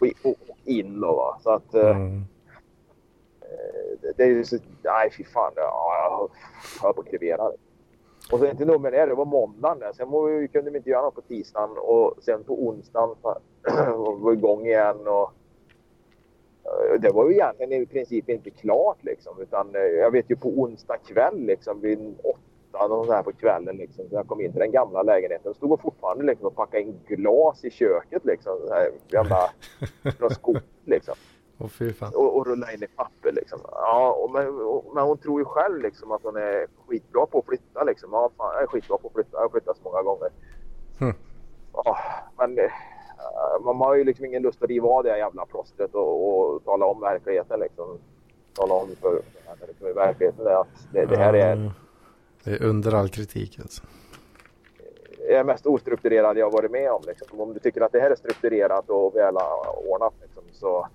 Och, och, och in då va. Så att eh, Mm. det, det är ju så... Nej, fy fan. Ja, jag höll på att krevera. Och sen inte nog med det, det var måndagen. Sen var vi, kunde vi inte göra något på tisdagen och sen på onsdagen (clears throat) var vi igång igen. Och, eh, det var ju egentligen i princip inte klart liksom. Utan eh, jag vet ju på onsdag kväll liksom vid åtta och så här på kvällen liksom. Så jag kom in till den gamla lägenheten. Stod och fortfarande liksom och packade in glas i köket liksom. Så här gamla från skåp liksom. Fan. Och, och rulla in i papper liksom. Ja, och, men, och, men hon tror ju själv liksom att hon är skitbra på att flytta liksom. Ja, fan, jag är skitbra på att flytta. Jag har flyttat så många gånger. Hmm. Ja, men eh, man har ju liksom ingen lust att riva av det här jävla plåstret och, och tala om verkligheten liksom. Tala om för, för, verkligheten att det, det här är Ja, Det är under all kritik alltså. är det mest ostrukturerade jag varit med om. Liksom. Om du tycker att det här är strukturerat och välordnat liksom, så...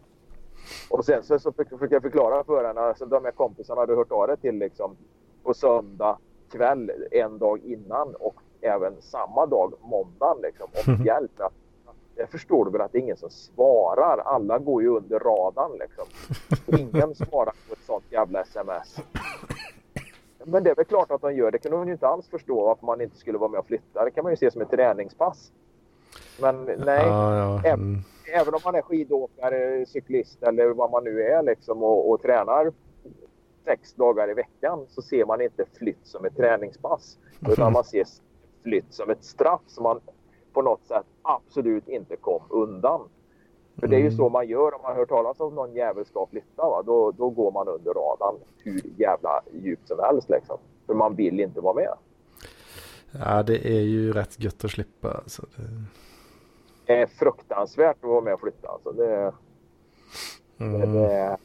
Och sen så, så fick jag förklara för henne, alltså, de här kompisarna hade hört av det till liksom, på söndag kväll en dag innan och även samma dag, måndagen, liksom, om (laughs) hjälp. att- Det förstår du väl att det är ingen som svarar. Alla går ju under radarn liksom. (laughs) Ingen svarar på ett sånt jävla sms. Men det är väl klart att de gör. Det kunde hon ju inte alls förstå att man inte skulle vara med och flytta. Det kan man ju se som ett träningspass. Men nej, Ja, ja. Mm. även om man är skidåkare, cyklist eller vad man nu är liksom och, och tränar sex dagar i veckan så ser man inte flytt som ett träningspass. (laughs) Utan man ser flytt som ett straff som man på något sätt absolut inte kom undan. För det är ju Mm. så man gör om man hör talas om någon jävel ska flytta. Va? Då, då går man under radarn hur jävla djupt som helst. Liksom. För man vill inte vara med. Ja, det är ju rätt gött att slippa. Alltså. Det... Det är fruktansvärt att vara med och flytta. Alltså. Det, det, Mm. det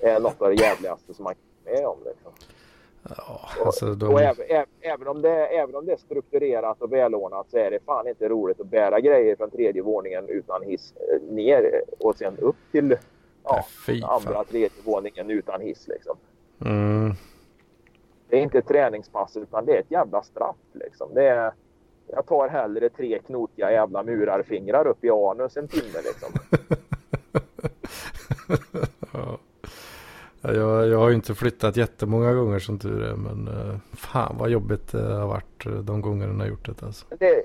är något av det jävligaste som man kan vara med om. Liksom. Ja, alltså Och de... även, även, även, om det, även om det är strukturerat och välordnat så är det fan inte roligt att bära grejer från tredje våningen utan hiss eh, ner och sen upp till Ja, ja, andra, tredje våningen utan hiss. Liksom. Mm. Det är inte ett träningspass utan det är ett jävla straff. Liksom. Det är, jag tar hellre tre knotiga jävla murarfingrar upp i anus en timme. Liksom. (laughs) ja. Ja, Jag, jag har ju inte flyttat jättemånga gånger som tur är. Men eh, fan vad jobbigt det har varit eh, de gångerna jag har gjort det. Alltså. Det,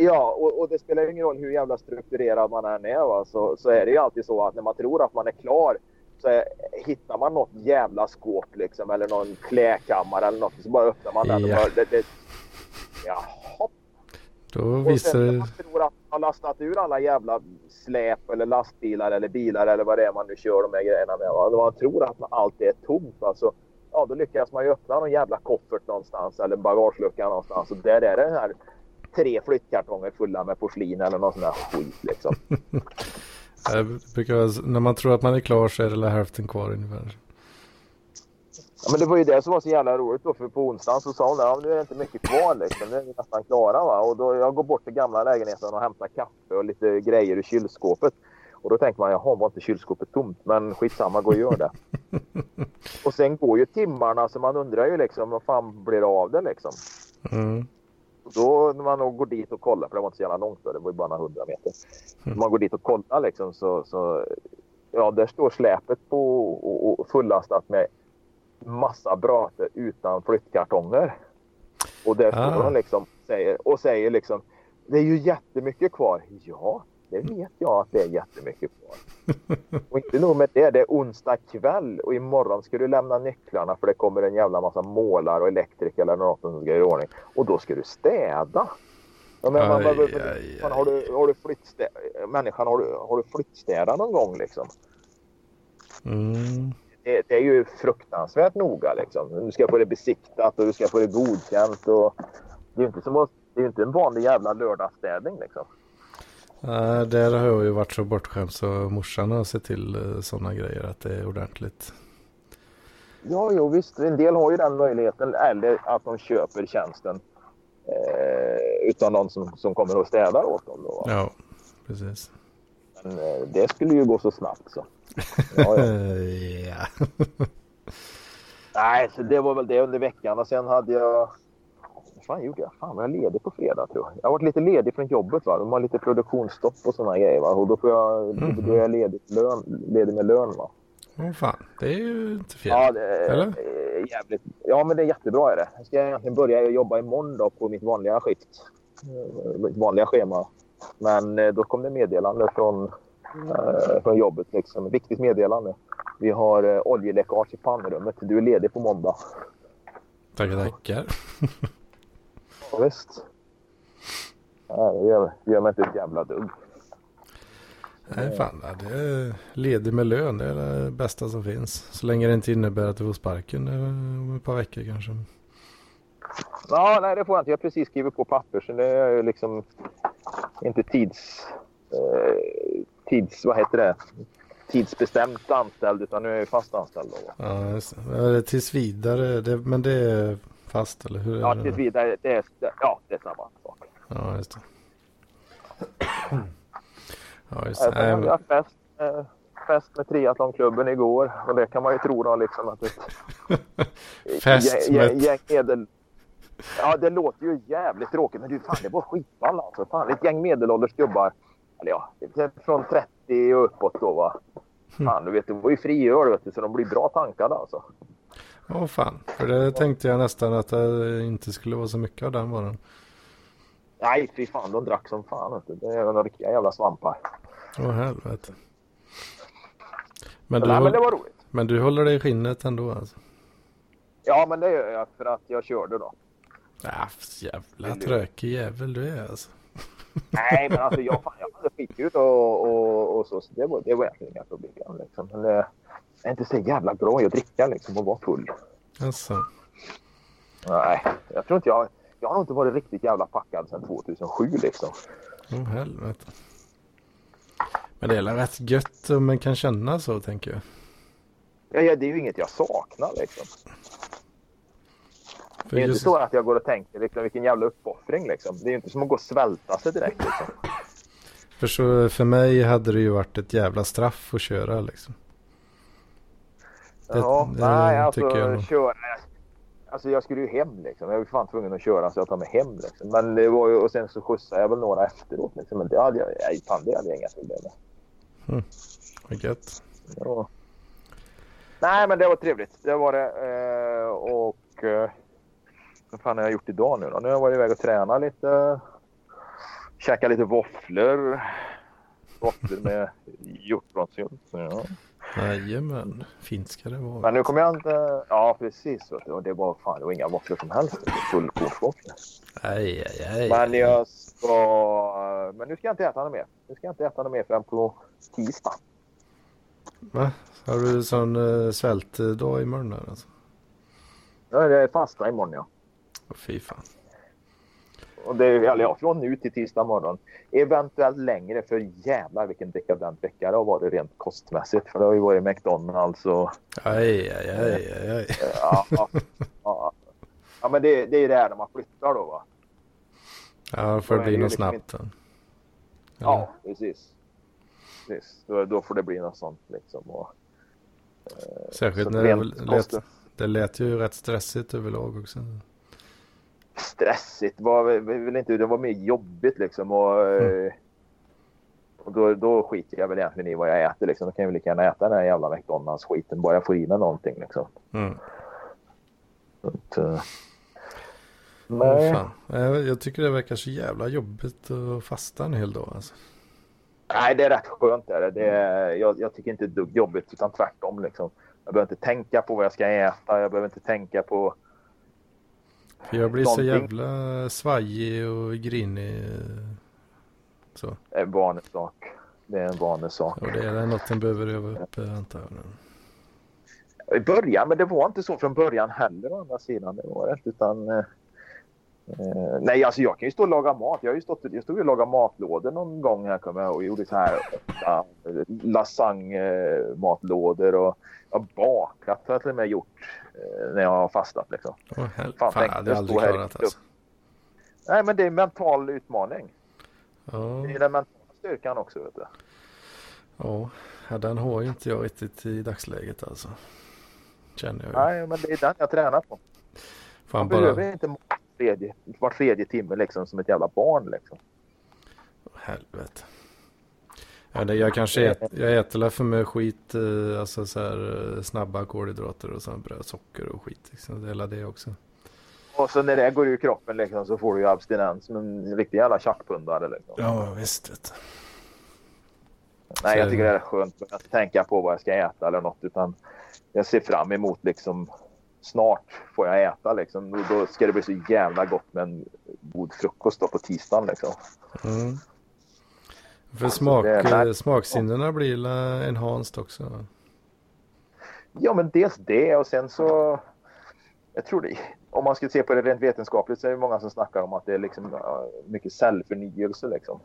ja, och, och det spelar ju ingen roll hur jävla strukturerad man än är. Va? Så, så är det ju alltid så att när man tror att man är klar så är, hittar man något jävla skåp liksom, eller någon kläkammare eller något. Så bara öppnar man den och Ja. bara... Det, det, jaha. Då Och visar när det... man tror att man har lastat ur alla jävla släp eller lastbilar eller bilar eller vad det är man nu kör de här grejerna med. Va? När man tror att allt är tomt. Alltså, ja, då lyckas man ju öppna någon jävla koffert någonstans eller bagagelucka någonstans. Och där är det här tre flyttkartonger fulla med porslin eller någon sån där skit liksom. (laughs) Brukar, när man tror att man är klar så är det hälften kvar ungefär. Ja, men det var ju det som var så jävla roligt då för på onsdagen så sa hon att ja, nu är det inte mycket kvar liksom. Nu är vi nästan klara va. Och då jag går bort till gamla lägenheten och hämtar kaffe och lite grejer ur kylskåpet. Och då tänker man jaha var inte kylskåpet tomt? Men skitsamma, gå och gör det. (laughs) och sen går ju timmarna så man undrar ju liksom vad fan blir det av det liksom. Mm. Då när man går dit och kollar, för det var inte så jävla långt då, det var ju bara några hundra meter. När man går dit och kollar liksom så, så ja, där står släpet på och, och fullastat med massa bröte utan flyttkartonger. Och där står Ah. de liksom säger, och säger liksom det är ju jättemycket kvar. Ja, det vet jag att det är jättemycket kvar. (laughs) Och inte nog med det, det är onsdag kväll och imorgon ska du lämna nycklarna för det kommer en jävla massa målare och elektriker eller något som ska göra i ordning. Och då ska du städa. Ja, men, man, Aj, man, aj, fan, har du, har du flyttstä, människan, har du, har du flyttstädat någon gång liksom? Mm. Det, det är ju fruktansvärt noga liksom. Du ska få det besiktat och du ska få det godkänt och det är ju inte som att, det är inte en vanlig jävla lördagsstädning liksom. Nej, där har jag ju varit så bortskämd så morsan har sett till sådana grejer att det är ordentligt. Ja, jo visst. En del har ju den möjligheten eller att de köper tjänsten eh, utan någon som, som kommer och städar åt dem. Då. Ja, precis. Men eh, det skulle ju gå så snabbt så. Ja, (laughs) ja. Nej, så det var väl det under veckan och sen hade jag... Vad fan gjorde jag? Fan, var jag ledig på fredag tror jag. Jag har varit lite ledig från jobbet. Va? De har lite produktionsstopp och sådana grejer. Va? Och då, får jag, Mhm. då är jag ledig, lön, ledig med lön. Va? Åh fan, det är ju inte fel. Ja, det Eller? jävligt. Ja, men det är jättebra är det. Jag ska egentligen börja jobba imorgon då på mitt vanliga skift. Eh, Mitt vanliga schema. Men eh, då kom det meddelande från, eh, från jobbet. Liksom. Viktigt meddelande. Vi har eh, oljeläckage i pannrummet. Du är ledig på måndag. Tackar, tackar. (laughs) Ja, visst. Nej, det gör, det gör mig inte ett jävla dugg. Nej, fan. ja, Det är ledig med lön. Det är det bästa som finns. Så länge det inte innebär att du får sparken eh, om ett par veckor kanske. Ja, nej, det får jag inte. Jag har precis skrivit på papper så det är ju liksom inte tids... Eh, tids... Vad heter det? Tidsbestämt anställd utan nu är jag fast anställd. Då. Ja, just det. Tills vidare. Det, men det är fast eller hur? Ja, tills vidare. Det är, ja, det är samma sak. Ja, just det. (clears throat) Ja, just det. Nej, hade men- jag fest, eh, fest med triathlonklubben igår och det kan man ju tro då liksom att ett (laughs) Fest gäng- med- gäng medel... Ja, det låter ju jävligt tråkigt men du fan det var skitball alltså. Fan, ett gäng medelålders gubbar. Eller ja, från 30 och uppåt då va. Fan, du vet, det var ju friöl vet du, så de blir bra tankade alltså. Åh fan. För det tänkte jag nästan att det inte skulle vara så mycket av den varan. Nej, fy fan, de drack som fan. Du. Det är några riktiga jävla svampar. Åh helvete. Men du, Nej, men det var roligt. men du håller dig i skinnet ändå alltså? Ja, men det gör jag för att jag körde då. Ja, jävla tråkig jävel du är alltså. Nej, men alltså jag, fan, jag hade skitkul och, och, och så. så det, var, det var egentligen inga problem. Liksom. Men det är inte så jävla bra att dricka liksom och vara full. Alltså. Nej, jag tror inte jag... Jag har nog inte varit riktigt jävla packad sedan 2007 liksom. Åh helvete. Men det är väl rätt gött om man kan känna så tänker jag. Ja, ja, det är ju inget jag saknar liksom. För Det är inte just, så att jag går och tänker liksom, vilken jävla uppoffring liksom. Det är ju inte som att gå och svälta sig direkt liksom. för, så, för mig hade det ju varit ett jävla straff att köra liksom. Det- ja, det nej, alltså jag köra... Alltså jag skulle ju hem liksom. Jag var fan tvungen att köra så jag tar mig hem liksom. Men det var ju... Och sen så skjutsade jag väl några efteråt liksom. Men det hade jag... Nej, fan det hade jag inga problem med. Vad gött. Ja. Nej, men det var trevligt. Det var det. Eh, och eh, vad fan har jag gjort idag nu då? Nu har jag varit iväg och tränat lite. Käkat lite våfflor. Våfflor med (laughs) hjortronsylt. Ja. Jajamän. Fint ska det vara. Men nu kommer jag inte... Ja, precis. Och det var fan det var inga våfflor som helst. Var Fullkornsvåfflor. Aj, aj, aj. Men jag ska... Men nu ska jag inte äta något mer. Nu ska jag inte äta något mer förrän på tisdag. Va? Har du sån uh, svältdag imorgon där alltså? Ja, det är fasta imorgon ja. Åh fy fan. Och det är, eller ja, från nu till tisdag morgon. Eventuellt längre för jävlar vilken dekadent vecka det har varit rent kostmässigt. För det har ju varit McDonalds och Aj, aj, aj, aj, aj. ja, ja, ja. ja men det, det är ju det här när man flyttar då va. Ja, Då det är bli det något ju snabbt liksom då. Ja, precis. precis. Då, då får det bli något sånt liksom. Och, Särskilt så när det, lät, det lät ju rätt stressigt överlag också. Stressigt var väl inte, det var mer jobbigt liksom. Och, eh, och då, då skiter jag väl egentligen i vad jag äter liksom. Då kan jag väl lika gärna äta den här jävla McDonalds-skiten bara jag får i mig någonting liksom. Mm. Att, Åh, nej. fan. Jag, tycker det verkar så jävla jobbigt att fasta en hel dag alltså. nej, det är rätt skönt. Är det. Är, jag, jag tycker inte det är dugg jobbigt utan tvärtom liksom. Jag behöver inte tänka på vad jag ska äta. Jag behöver inte tänka på... För jag blir så Någonting. jävla svajig och grinig. Så. Det är en vanesak. Det är en vanesak. Och det är något en behöver öva upp eh, antar jag. I början, men det var inte så från början heller å andra sidan. Det var det utan... Eh, nej, alltså jag kan ju stå och laga mat. Jag, har ju stått, jag stod ju och lagade matlådor någon gång här kommer jag och gjorde så här åtta lasagne-matlådor och jag bakat har jag till och med gjort när jag har fastat liksom. Åh, hel... Fan, Fan, jag hade aldrig klarat alltså. Nej, men det är en mental utmaning. Ja, Det är den mentala styrkan också. Vet du. ja. ja, den har ju inte jag riktigt i dagsläget alltså. Känner jag ju. Nej, men det är den jag tränar på. Fan Man bara. behöver inte var tredje, var tredje timme liksom som ett jävla barn liksom. Helvete. Ja, det, jag kanske ät, jag äter för mig skit, eh, alltså så här eh, snabba kolhydrater och sånt bröd, socker och skit. Liksom. Det är det också. Och så när det går ur kroppen liksom, så får du ju abstinens. Men en riktig jävla tjackpundare liksom. Ja, visst. Vet. Nej, jag tycker det är skönt att tänka på vad jag ska äta eller något. Utan jag ser fram emot liksom snart får jag äta liksom. Och då ska det bli så jävla gott med en god frukost då på tisdagen liksom. Mm. För smak, det är- eh, smaksinnena blir enhanced också. Ja, men dels det och sen så. Jag tror det. Om man skulle se på det rent vetenskapligt så är det många som snackar om att det är liksom mycket cellförnyelse liksom.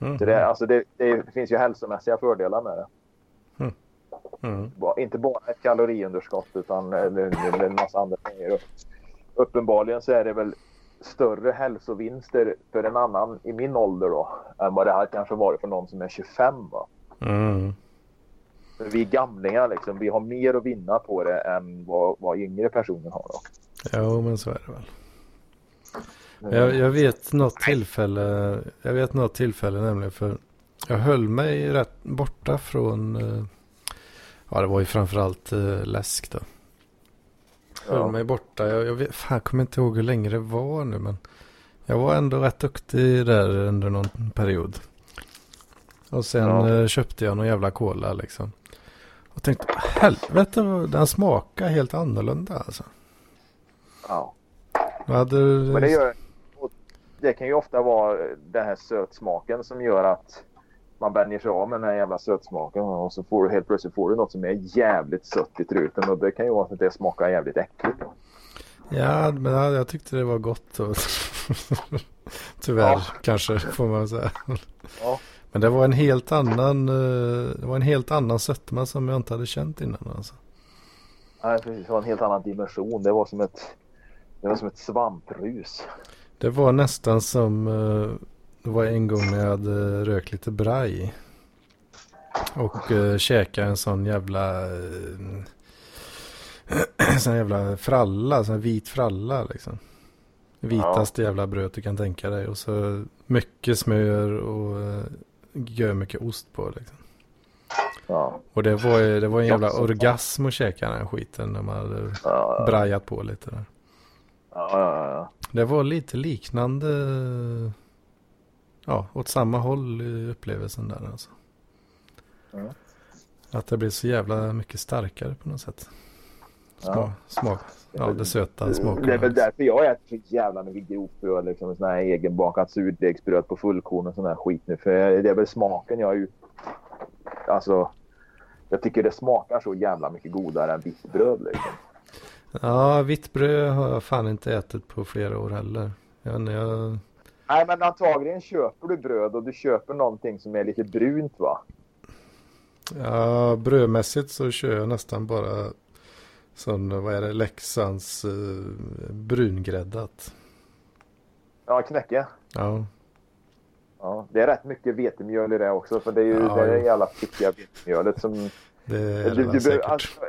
Mm. Så det, alltså det, det finns ju hälsomässiga fördelar med det. Mm. Ba- Inte bara ett kaloriunderskott utan eller, eller en massa andra grejer. Uppenbarligen så är det väl större hälsovinster för en annan i min ålder då än vad det här kanske varit för någon som är 25. Va? Mm. Vi gamlingar liksom. Vi har mer att vinna på det än vad, vad yngre personer har. Då. Jo, men så är det väl. Jag, jag vet något tillfälle, jag vet något tillfälle nämligen för jag höll mig rätt borta från, eh, ja det var ju framförallt eh, läsk då. Höll Ja. mig borta, jag, jag fan, kommer inte ihåg hur länge det var nu men jag var ändå rätt duktig där under någon period. Och sen Ja. eh, köpte jag någon jävla cola liksom. Och tänkte, helvete den smakar helt annorlunda alltså. Ja. Hade, Men det, gör, det kan ju ofta vara den här sötsmaken som gör att man vänjer sig av med den här jävla sötsmaken och så får du helt plötsligt får du något som är jävligt sött i truten och det kan ju vara att det smakar jävligt äckligt. Ja, men jag, jag tyckte det var gott. Och (laughs) Tyvärr Ja. kanske får man säga. Ja. Men det var en helt annan, eh, det var en helt annan sötma som jag inte hade känt innan. Alltså. Nej, precis. Det var en helt annan dimension. Det var som ett, det var som ett svamprus. Det var nästan som, eh, det var en gång när jag hade rökt lite braj. Och uh, käka en sån jävla, uh, (clears throat) sån jävla fralla, sån vit fralla liksom. Vitaste jävla bröd du kan tänka dig. Och så mycket smör och gör mycket ost på liksom. Ja. Och det var, det var en jävla Ja, orgasm att käka den skiten när man hade Ja, ja, brajat på lite där. ja, ja, ja. Det var lite liknande. Ja, åt samma håll i upplevelsen där alltså. Ja. Att det blev så jävla mycket starkare på något sätt. Smak, Ja. smak. Ja, det söta Det är väl därför jag äter så jävla mycket grovt bröd. Liksom, sån här egenbakat surdegsbröd på fullkorn och sån här skit nu. För det är väl smaken jag är ju... Alltså... Jag tycker det smakar så jävla mycket godare än vitt bröd liksom. Ja, vitt bröd har jag fan inte ätit på flera år heller. Jag, vet inte, jag, Nej men antagligen köper du bröd och du köper någonting som är lite brunt va? ja, brödmässigt så kör jag nästan bara sån, vad är det, Leksands eh, brungräddat. Ja, knäcke. Ja, Ja, det är rätt mycket vetemjöl i det också. För det är ju Ja, det är jävla fittiga vetemjölet som... det är du, det du behöver, säkert. alltså,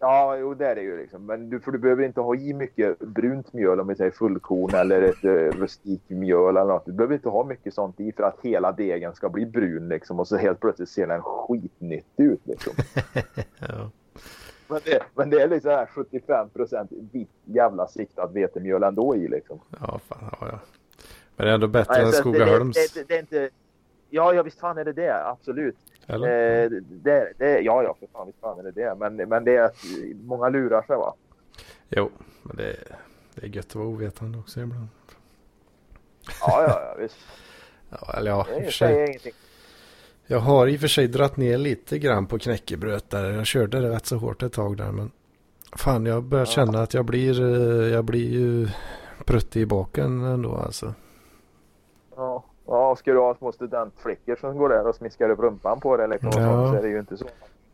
ja, jo det är det ju liksom. Men du, för du behöver inte ha i mycket brunt mjöl om vi säger fullkorn eller ett uh, rustikt mjöl eller något. Du behöver inte ha mycket sånt i för att hela degen ska bli brun liksom. Och så helt plötsligt ser den skitnyttig ut liksom. (laughs) Ja. Men det, men det är liksom här 75 vitt jävla siktat vetemjöl ändå i liksom. Ja, fan, ja, ja. Men det är ändå bättre Nej, än Skogaholms. Det, det, det, det är inte... Ja, ja, visst fan är det det. Absolut. Eller? Eh, det, det, ja, ja, för fan, visst fan är det det. Men, men det är att många lurar sig va. Jo, men det, det är gött att vara ovetande också ibland. Ja, ja, ja visst. (laughs) Ja, eller ja, Det säger ingenting. Jag har i och för sig dratt ner lite grann på knäckebröd där. Jag körde det rätt så hårt ett tag där. Men fan, jag börjar Ja. känna att jag blir, eh, jag blir ju pruttig i baken ändå alltså. Ska du ha små studentflickor som går där och smiskar upp rumpan på det liksom, Ja. sånt, så är det ju inte så.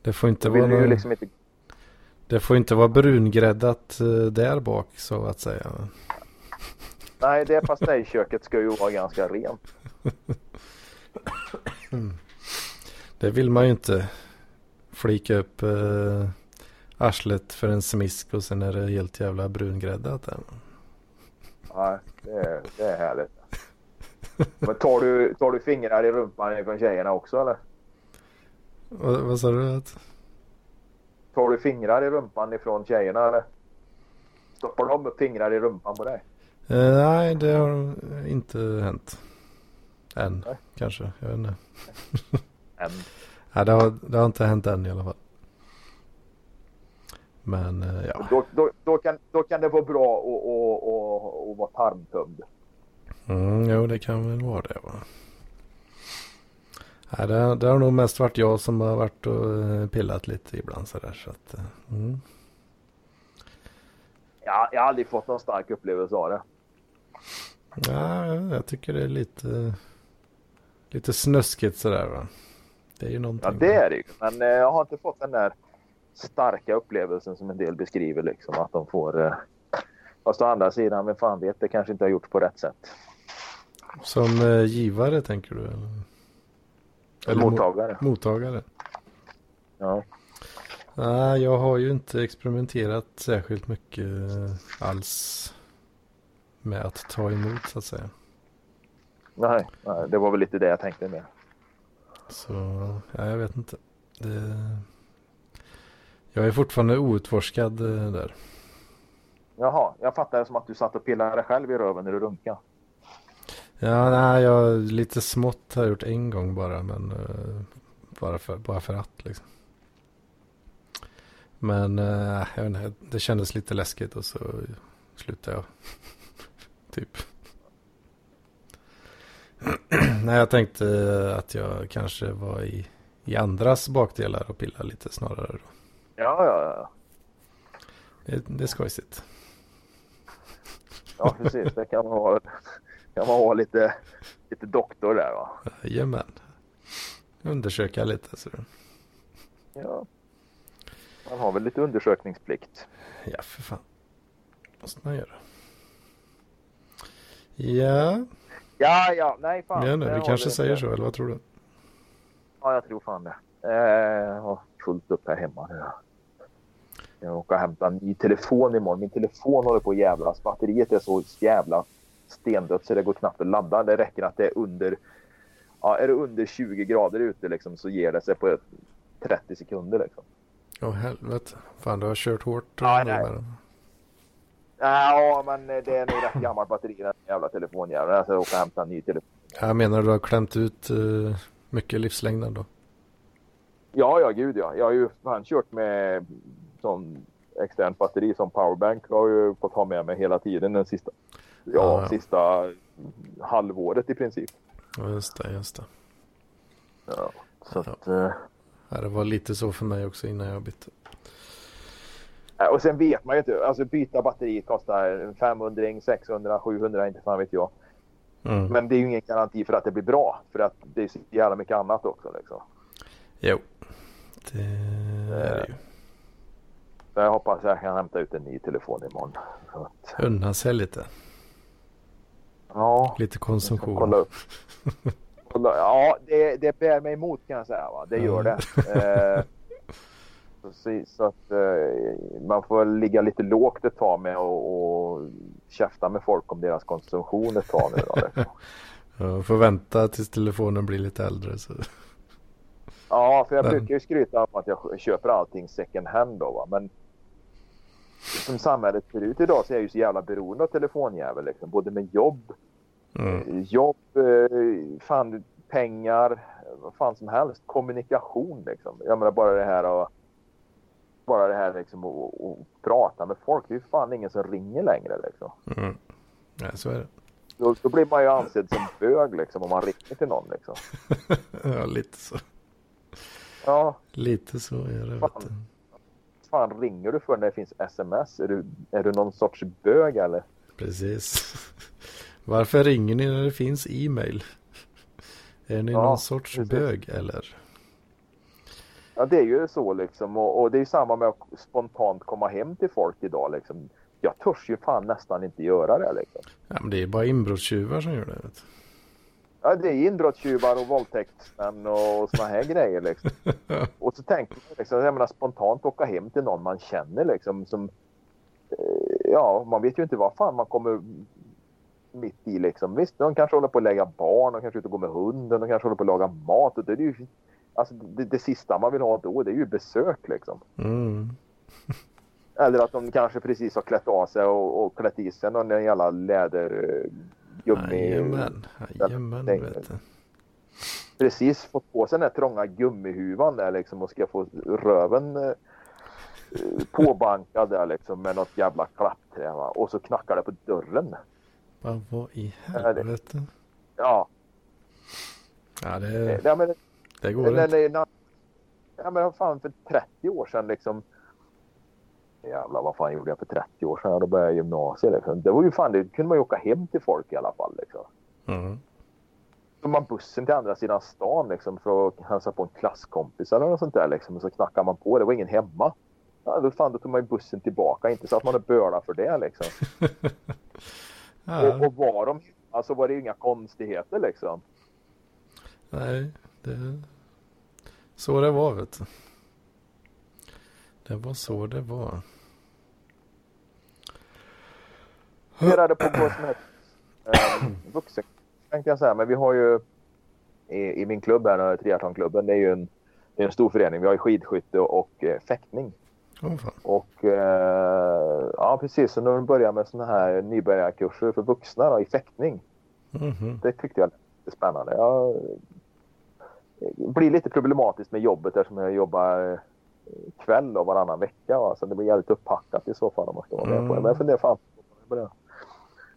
Det får inte vara, någon- liksom inte... det får inte vara brungräddat eh, där bak så att säga. Nej, det pastejköket ska ju vara ganska rent. (clears throat) Det vill man ju inte flika upp eh, arslet för en smisk och sen är det helt jävla brungräddat. Nej, det är, det är härligt. Men tar du, tar du fingrar i rumpan från tjejerna också eller? Vad, vad sa du? Att... Tar du fingrar i rumpan ifrån tjejerna eller? Stoppar de upp fingrar i rumpan på dig? Eh, nej, det har inte hänt. Än, Nej. kanske. Jag vet inte. (laughs) Än. Nej, det har, det har inte hänt än i alla fall. Men eh, ja. Då, då, då, kan, då kan det vara bra att, vara tarmtömd. Mm, jo, det kan väl vara det va. Nej, det, det har nog mest varit jag som har varit och eh, pillat lite ibland sådär. Så att, eh, mm. Ja, jag har aldrig fått någon stark upplevelse av det. Ja, jag tycker det är lite, lite snuskigt sådär va. Det är ju någonting. Ja, det är det ju. Men eh, jag har inte fått den där starka upplevelsen som en del beskriver. Liksom, att de får... Eh, fast å andra sidan, vem fan vet, det kanske inte har gjorts på rätt sätt. Som eh, givare tänker du? Eller, Eller mo- Mottagare. mottagare? Ja. Nej, jag har ju inte experimenterat särskilt mycket eh, alls med att ta emot så att säga. Nej, nej, det var väl lite det jag tänkte med. Så ja, jag vet inte. Det... Jag är fortfarande outforskad eh, där. Jaha, jag fattar det som att du satt och pillade dig själv i röven när du runkade. Ja, nej, jag lite smått har jag gjort en gång bara, men eh, bara, för, bara för att liksom. Men eh, jag vet inte, det kändes lite läskigt och så slutade jag. (laughs) typ. (clears throat) nej, jag tänkte att jag kanske var i, i andras bakdelar och pillade lite snarare. Då. Ja, ja, ja. Det, det är skojsigt. Ja, precis. Det kan man vara, kan man vara lite, lite doktor där va. Jajamän. Undersöka lite. Så. Ja. Man har väl lite undersökningsplikt. Ja, för fan. måste man göra. Ja, Ja, ja, nej fan. ja Det vi kanske säger inte. så, eller vad tror du? Ja, jag tror fan det. Eh, Jag har fullt upp här hemma nu. Jag åker och hämta en ny telefon imorgon. Min telefon håller på att jävlas. Batteriet är så jävla stendött så det går knappt att ladda. Det räcker att det är under, ja, är det under 20 grader ute liksom, så ger det sig på 30 sekunder. Liksom. Åh helvete. Fan, du har kört hårt. Ja, nej. med den. Ja, men det är nog rätt gammalt batteri den jävla telefonjäveln. Jag ska åka och hämta en ny telefon. Jag menar du har klämt ut uh, mycket livslängden då? Ja, ja, gud ja. Jag har ju fan kört med sån externt batteri som powerbank. Jag har ju fått ha med mig hela tiden den sista, ja, Ja, ja. sista halvåret i princip. Ja, just det, just det. Ja, så Ja. att, eh, det var lite så för mig också innan jag bytte. äh, och sen vet man ju inte. Alltså byta batteri kostar 500, 600, 700, inte fan vet jag. Mm. Men det är ju ingen garanti för att det blir bra. För att det är så jävla mycket annat också. Liksom. Jo, det är det ju. Så jag hoppas jag kan hämta ut en ny telefon imorgon. Att, Unna sig lite. Ja, Lite konsumtion. kolla upp. Kolla, ja, det, det bär mig emot kan jag säga. Va? Det gör det. Eh, precis, så att eh, man får ligga lite lågt ett tag med och, och käfta med folk om deras konsumtion ett tag nu. Då, liksom. (laughs) Ja, får vänta tills telefonen blir lite äldre. Så. Ja, för jag Men- brukar ju skryta om att jag köper allting second hand då. Va? Men som samhället ser ut idag så är jag ju så jävla beroende av telefonjävel. Liksom. Både med jobb, Mm. eh, jobb, eh, fan, pengar, vad fan som helst. Kommunikation liksom. Jag menar bara det här och bara det här liksom att att prata med folk. Det är ju fan ingen som ringer längre liksom. Mm. Ja, så är det. Då, då blir man ju ansedd som bög liksom om man ringer till någon liksom. (laughs) Ja, lite så. Ja, Lite så är det. Fan. Ringer du för när det finns sms? Är du, är du någon sorts bög eller? Precis. (laughs) Varför ringer ni när det finns e-mail? (laughs) Är ni Ja, någon sorts precis. bög eller? Ja, det är ju så liksom. Och, och det är ju samma med att spontant komma hem till folk idag liksom. Jag törs ju fan nästan inte göra det liksom. Ja, men det är bara inbrottstjuvar som gör det. Vet du. Ja, det är inbrottstjuvar och våldtäktsmän och såna här grejer liksom. (laughs) Och så tänker man liksom, jag menar spontant åka hem till någon man känner liksom som eh, Ja, man vet ju inte vad fan man kommer mitt i liksom. Visst, de kanske håller på att lägga barn, de kanske är ute och går med hunden, de kanske håller på att laga mat. Och det är ju Alltså det, det sista man vill ha då det är ju besök liksom. Mm. Eller att de kanske precis har klätt av sig och, och klätt i sig någon jävla lädergummi. Jajamän, jajamän vet du. Precis fått på sig den här trånga gummihuvan där liksom och ska få röven eh, påbankad där liksom med något jävla klappträ va? Och så knackar det på dörren. Bara vad i helvete. Ja, Ja, det, ja men, det går men, inte. men, ja, men fan för 30 år sedan liksom. Jävlar vad fan gjorde jag för 30 år sedan? Ja, Då började jag gymnasiet liksom. Det var ju fan, det kunde man ju åka hem till folk i alla fall liksom. Mm. tog man bussen till andra sidan stan liksom för att hälsa på en klasskompis eller något sånt där liksom. Och så knackade man på. Det var ingen hemma. Ja, då, fan, då tog man ju bussen tillbaka. Inte så att man är böla för det liksom. (laughs) Och, Ja, och var de alltså var det ju inga konstigheter liksom. nej, det... Så det var vet du. Det var så det var. Funderade på vad som heter eh, vuxen tänkte jag säga. Men vi har ju i, i min klubb här, triathlonklubben, det är ju en, det är en stor förening. Vi har ju skidskytte och eh, fäktning. Fan. Och eh, ja precis, så nu börjar med sådana här nybörjarkurser för vuxna då, i fäktning. Mhm. Det tyckte jag lät spännande. Jag, det blir lite problematiskt med jobbet eftersom jag jobbar eh, kväll och varannan vecka. Va? Så det blir jävligt upppackat i så fall om man ska vara med på det. Men jag funderar fan på det.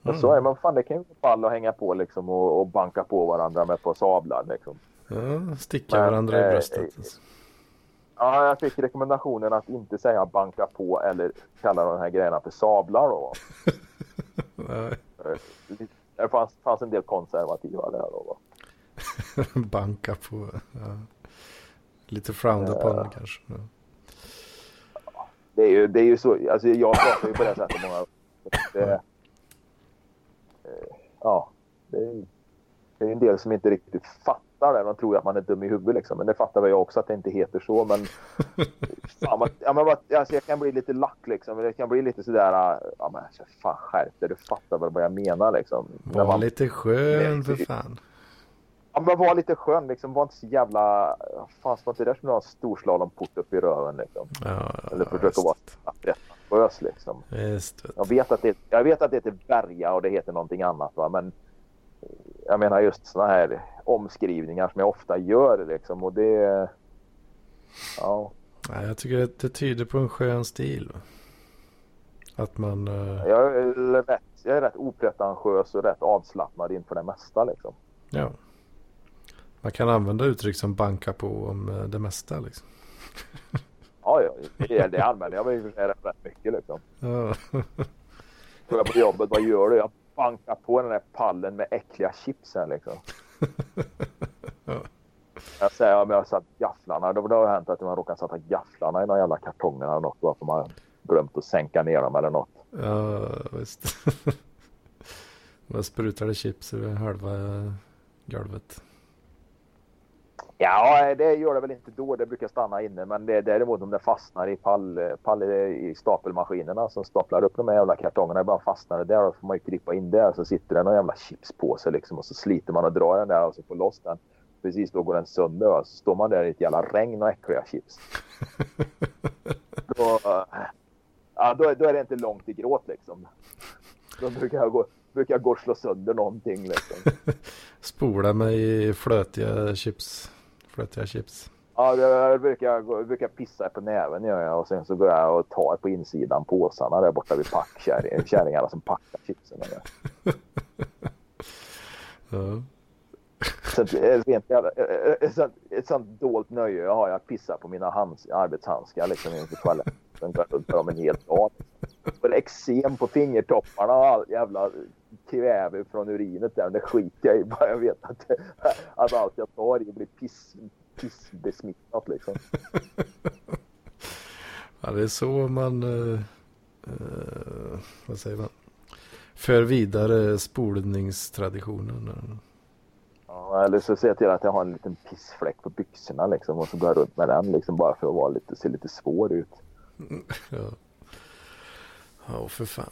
Men så är. Men fan det kan ju vara fall att hänga på liksom och, och banka på varandra med på sablar liksom. Ja, sticka Men, varandra i eh, bröstet. alltså. Ja, jag fick rekommendationen att inte säga banka på eller kalla de här grejerna för sablar då. (laughs) Nej, Det fanns, fanns en del konservativa där då. Va? (laughs) Banka på. Ja. Lite frowned upon kanske. Ja. Det är ju, det är ju så, alltså jag pratar ju på det sättet många eh, Ja, det är, det är en del som inte riktigt fattar det. De tror att man är dum i huvudet liksom. Men det fattar väl jag också att det inte heter så. Men, (laughs) fan, man, ja, men alltså, jag kan bli lite lack liksom. Det kan bli lite sådär, ja men så fan skärp dig, du fattar väl vad jag menar liksom. Var man, lite skön för fan. ja, men var lite skön liksom. Var inte så jävla, fan var inte det som att ha en storslalom-port upp i röven liksom. Ja, Eller försöka vara rätt ambitiös liksom. Vet Jag vet att det, jag vet att det heter Berga och det heter någonting annat. Va? Men jag menar just såna här omskrivningar som jag ofta gör. Liksom, och det... Ja, Nej, jag tycker att det tyder på en skön stil. va. Att man... eh, jag, är rätt, jag är rätt opretentiös och rätt avslappnad inför det mesta. Liksom. ja. Man kan använda uttryck som banka på om eh, det mesta liksom. (laughs) Ja, ja det, det använder jag sig rätt, mycket. Liksom. Ja. Går jag på jobbet, vad gör du? Jag bankar på den där pallen med äckliga chips här liksom. Jag säger om jag har satt gafflarna. Då, då har det hänt att man råkar sätta gafflarna i några jävla kartonger eller något. Varför man glömt att sänka ner dem eller något. Ja, visst. (laughs) Man sprutade chips över halva golvet. Ja, det gör det väl inte då. Det brukar stanna inne. Men det, däremot om det fastnar i, pall, pall, i stapelmaskinerna som staplar upp de här jävla kartongerna. Ibland fastnar det där. och får man ju klippa in där. Så sitter det någon jävla chipspåse liksom. Och så sliter man och drar den där och så får loss den. Precis då går den sönder. och Så står man där i ett jävla regn och äckliga chips. då, ja, då, då är det inte långt till gråt liksom. Då brukar jag gå, brukar jag gå och slå sönder någonting liksom. (laughs) Spola mig i flötiga chips. Flötiga chips. Ja, det brukar, brukar pissa på näven gör jag och sen så går jag och tar på insidan påsarna där borta vid packkärring- (laughs) kärringarna som packar chipsen. (laughs) Ja. Så eh, eh, eh, ett, sånt, ett sånt dolt nöje jag har jag att pissa på mina hands, arbetshandskar liksom inför toaletten. Sen går jag en hel dag. Och (laughs) är eksem på fingertopparna och all jävla kväve från urinet där. Det skiter jag i bara jag vet att, att allt jag tar i blir piss, pissbesmittat liksom. (laughs) ja, det är så man... eh, eh, vad säger man? För vidare spolningstraditionen. Ja, eller så ser jag till att jag har en liten pissfläck på byxorna liksom och så går jag runt med den liksom bara för att vara lite, se lite svår ut. (laughs) Ja. Ja, för fan.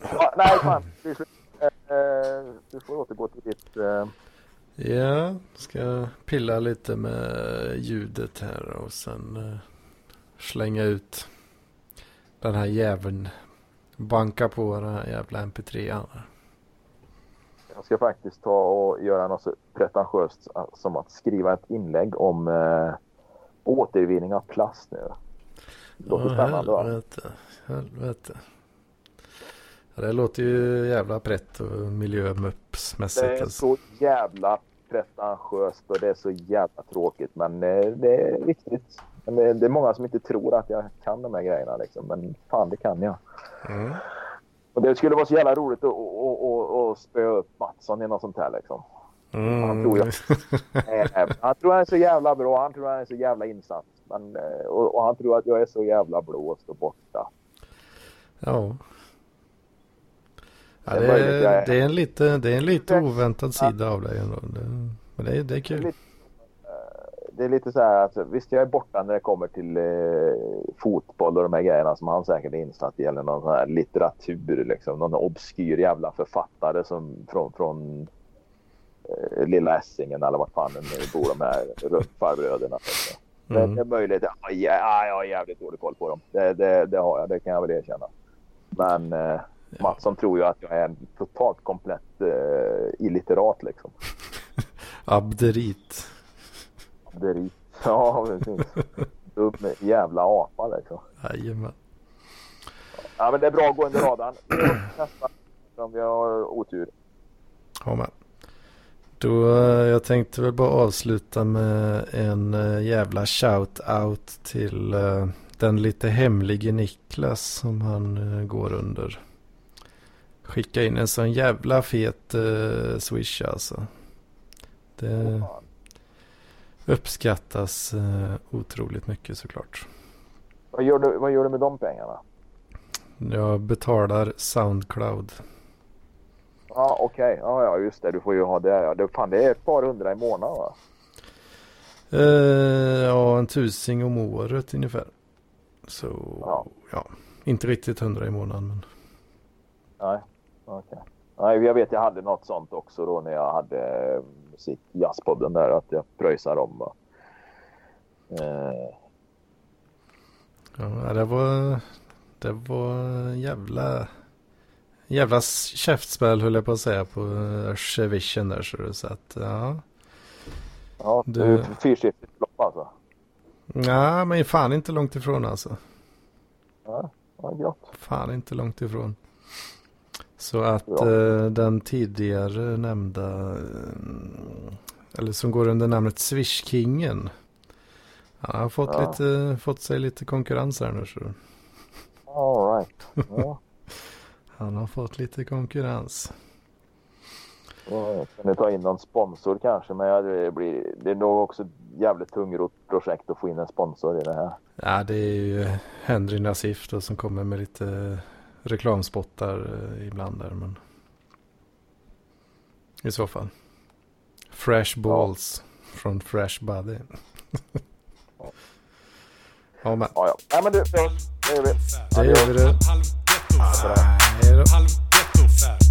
Ja, nej, fan. Du, får- eh, eh, du får återgå till ditt... Eh, Ja, ska pilla lite med ljudet här och sen slänga ut den här jäveln. Banka på den här jävla mp3an. Jag ska faktiskt ta och göra något så pretentiöst som att skriva ett inlägg om eh, återvinning av plast nu. Det låter spännande va? helvete, helvete. Ja, det låter ju jävla prätt och miljömuppsmässigt. Det är alltså. så jävla pretentiöst och det är så jävla tråkigt men eh, det är viktigt. Men det, är många som inte tror att jag kan de här grejerna liksom. Men fan det kan jag. Mm. Och det skulle vara så jävla roligt att, att, att, att spöa upp Mattsson i något sånt här liksom. Mm. Han tror jag. Han tror han är så jävla bra. Han tror han är så jävla insatt. Men, eh, och, och han tror att jag är så jävla blåst och borta. Ja. Ja, Det är det, är, det är en lite, det är en lite oväntad sida av dig ändå. Det, men det är, det är kul. lite, eh, det är lite så här att visst jag är borta när det kommer till eh, fotboll och de här grejerna som han säkert är insatt i. Eller någon sån här litteratur liksom. Någon obskyr jävla författare som från, från eh, Lilla Essingen eller vart fan nu bor de här (laughs) farbröderna. Liksom. Det, Mm. det är möjligt. Ja, ja, jag har jävligt dålig koll på dem. Det, det, det har jag. Det kan jag väl erkänna. Men eh, Mattsson tror ju att jag är totalt komplett eh, illiterat liksom. (laughs) Abderit. Det är rit. Ja, precis. Dum jävla apa liksom. Jajamän. Ja, men det är bra att gå under radarn. Nästa om vi har otur. Ja, men. Då, jag tänkte väl bara avsluta med en eh, jävla shout-out till eh, den lite hemlige Niklas som han eh, går under. Skicka in en sån jävla fet eh, swish alltså. Det uppskattas eh, otroligt mycket såklart. Vad gör, du, vad gör du med de pengarna? Jag betalar Soundcloud. Ja, okej. Ja, ja, just det. Du får ju ha det. Ja. det. Fan, det är ett par hundra i månaden va? Eh, ja, en tusing om året ungefär. Så Ja. ja, inte riktigt hundra i månaden. Men... Nej, okej. Nej, jag vet jag hade något sånt också då när jag hade eh, musik jazzpodden där. Att jag pröjsade dem. Va? Eh, Ja, det var, det var jävla, jävla käftspel höll jag på att säga på eh, Chevichen där. Så, så att ja. ja, Du- du... fyrsiffrigt belopp alltså. Nej, men fan inte långt ifrån alltså. Ja, ja, gott. Fan inte långt ifrån. Så att Ja. eh, den tidigare nämnda, eh, eller som går under namnet Swishkingen. Han har fått, Ja. lite, fått sig lite konkurrens här nu. Så All right. Ja. (laughs) han har fått lite konkurrens. Ja, Kan ni ta in någon sponsor kanske? Men det, blir, det är nog också ett jävligt tungrot projekt att få in en sponsor i det här. Ja, det är ju Henry Nassif då, som kommer med lite reklamspottar eh, ibland där. Men... I så fall. Fresh balls ja. från Fresh Body. ja. (laughs) ja, men. Ja, ja. men du, det gör vi. Det gör vi det. Hej då. Halv ghetto fab.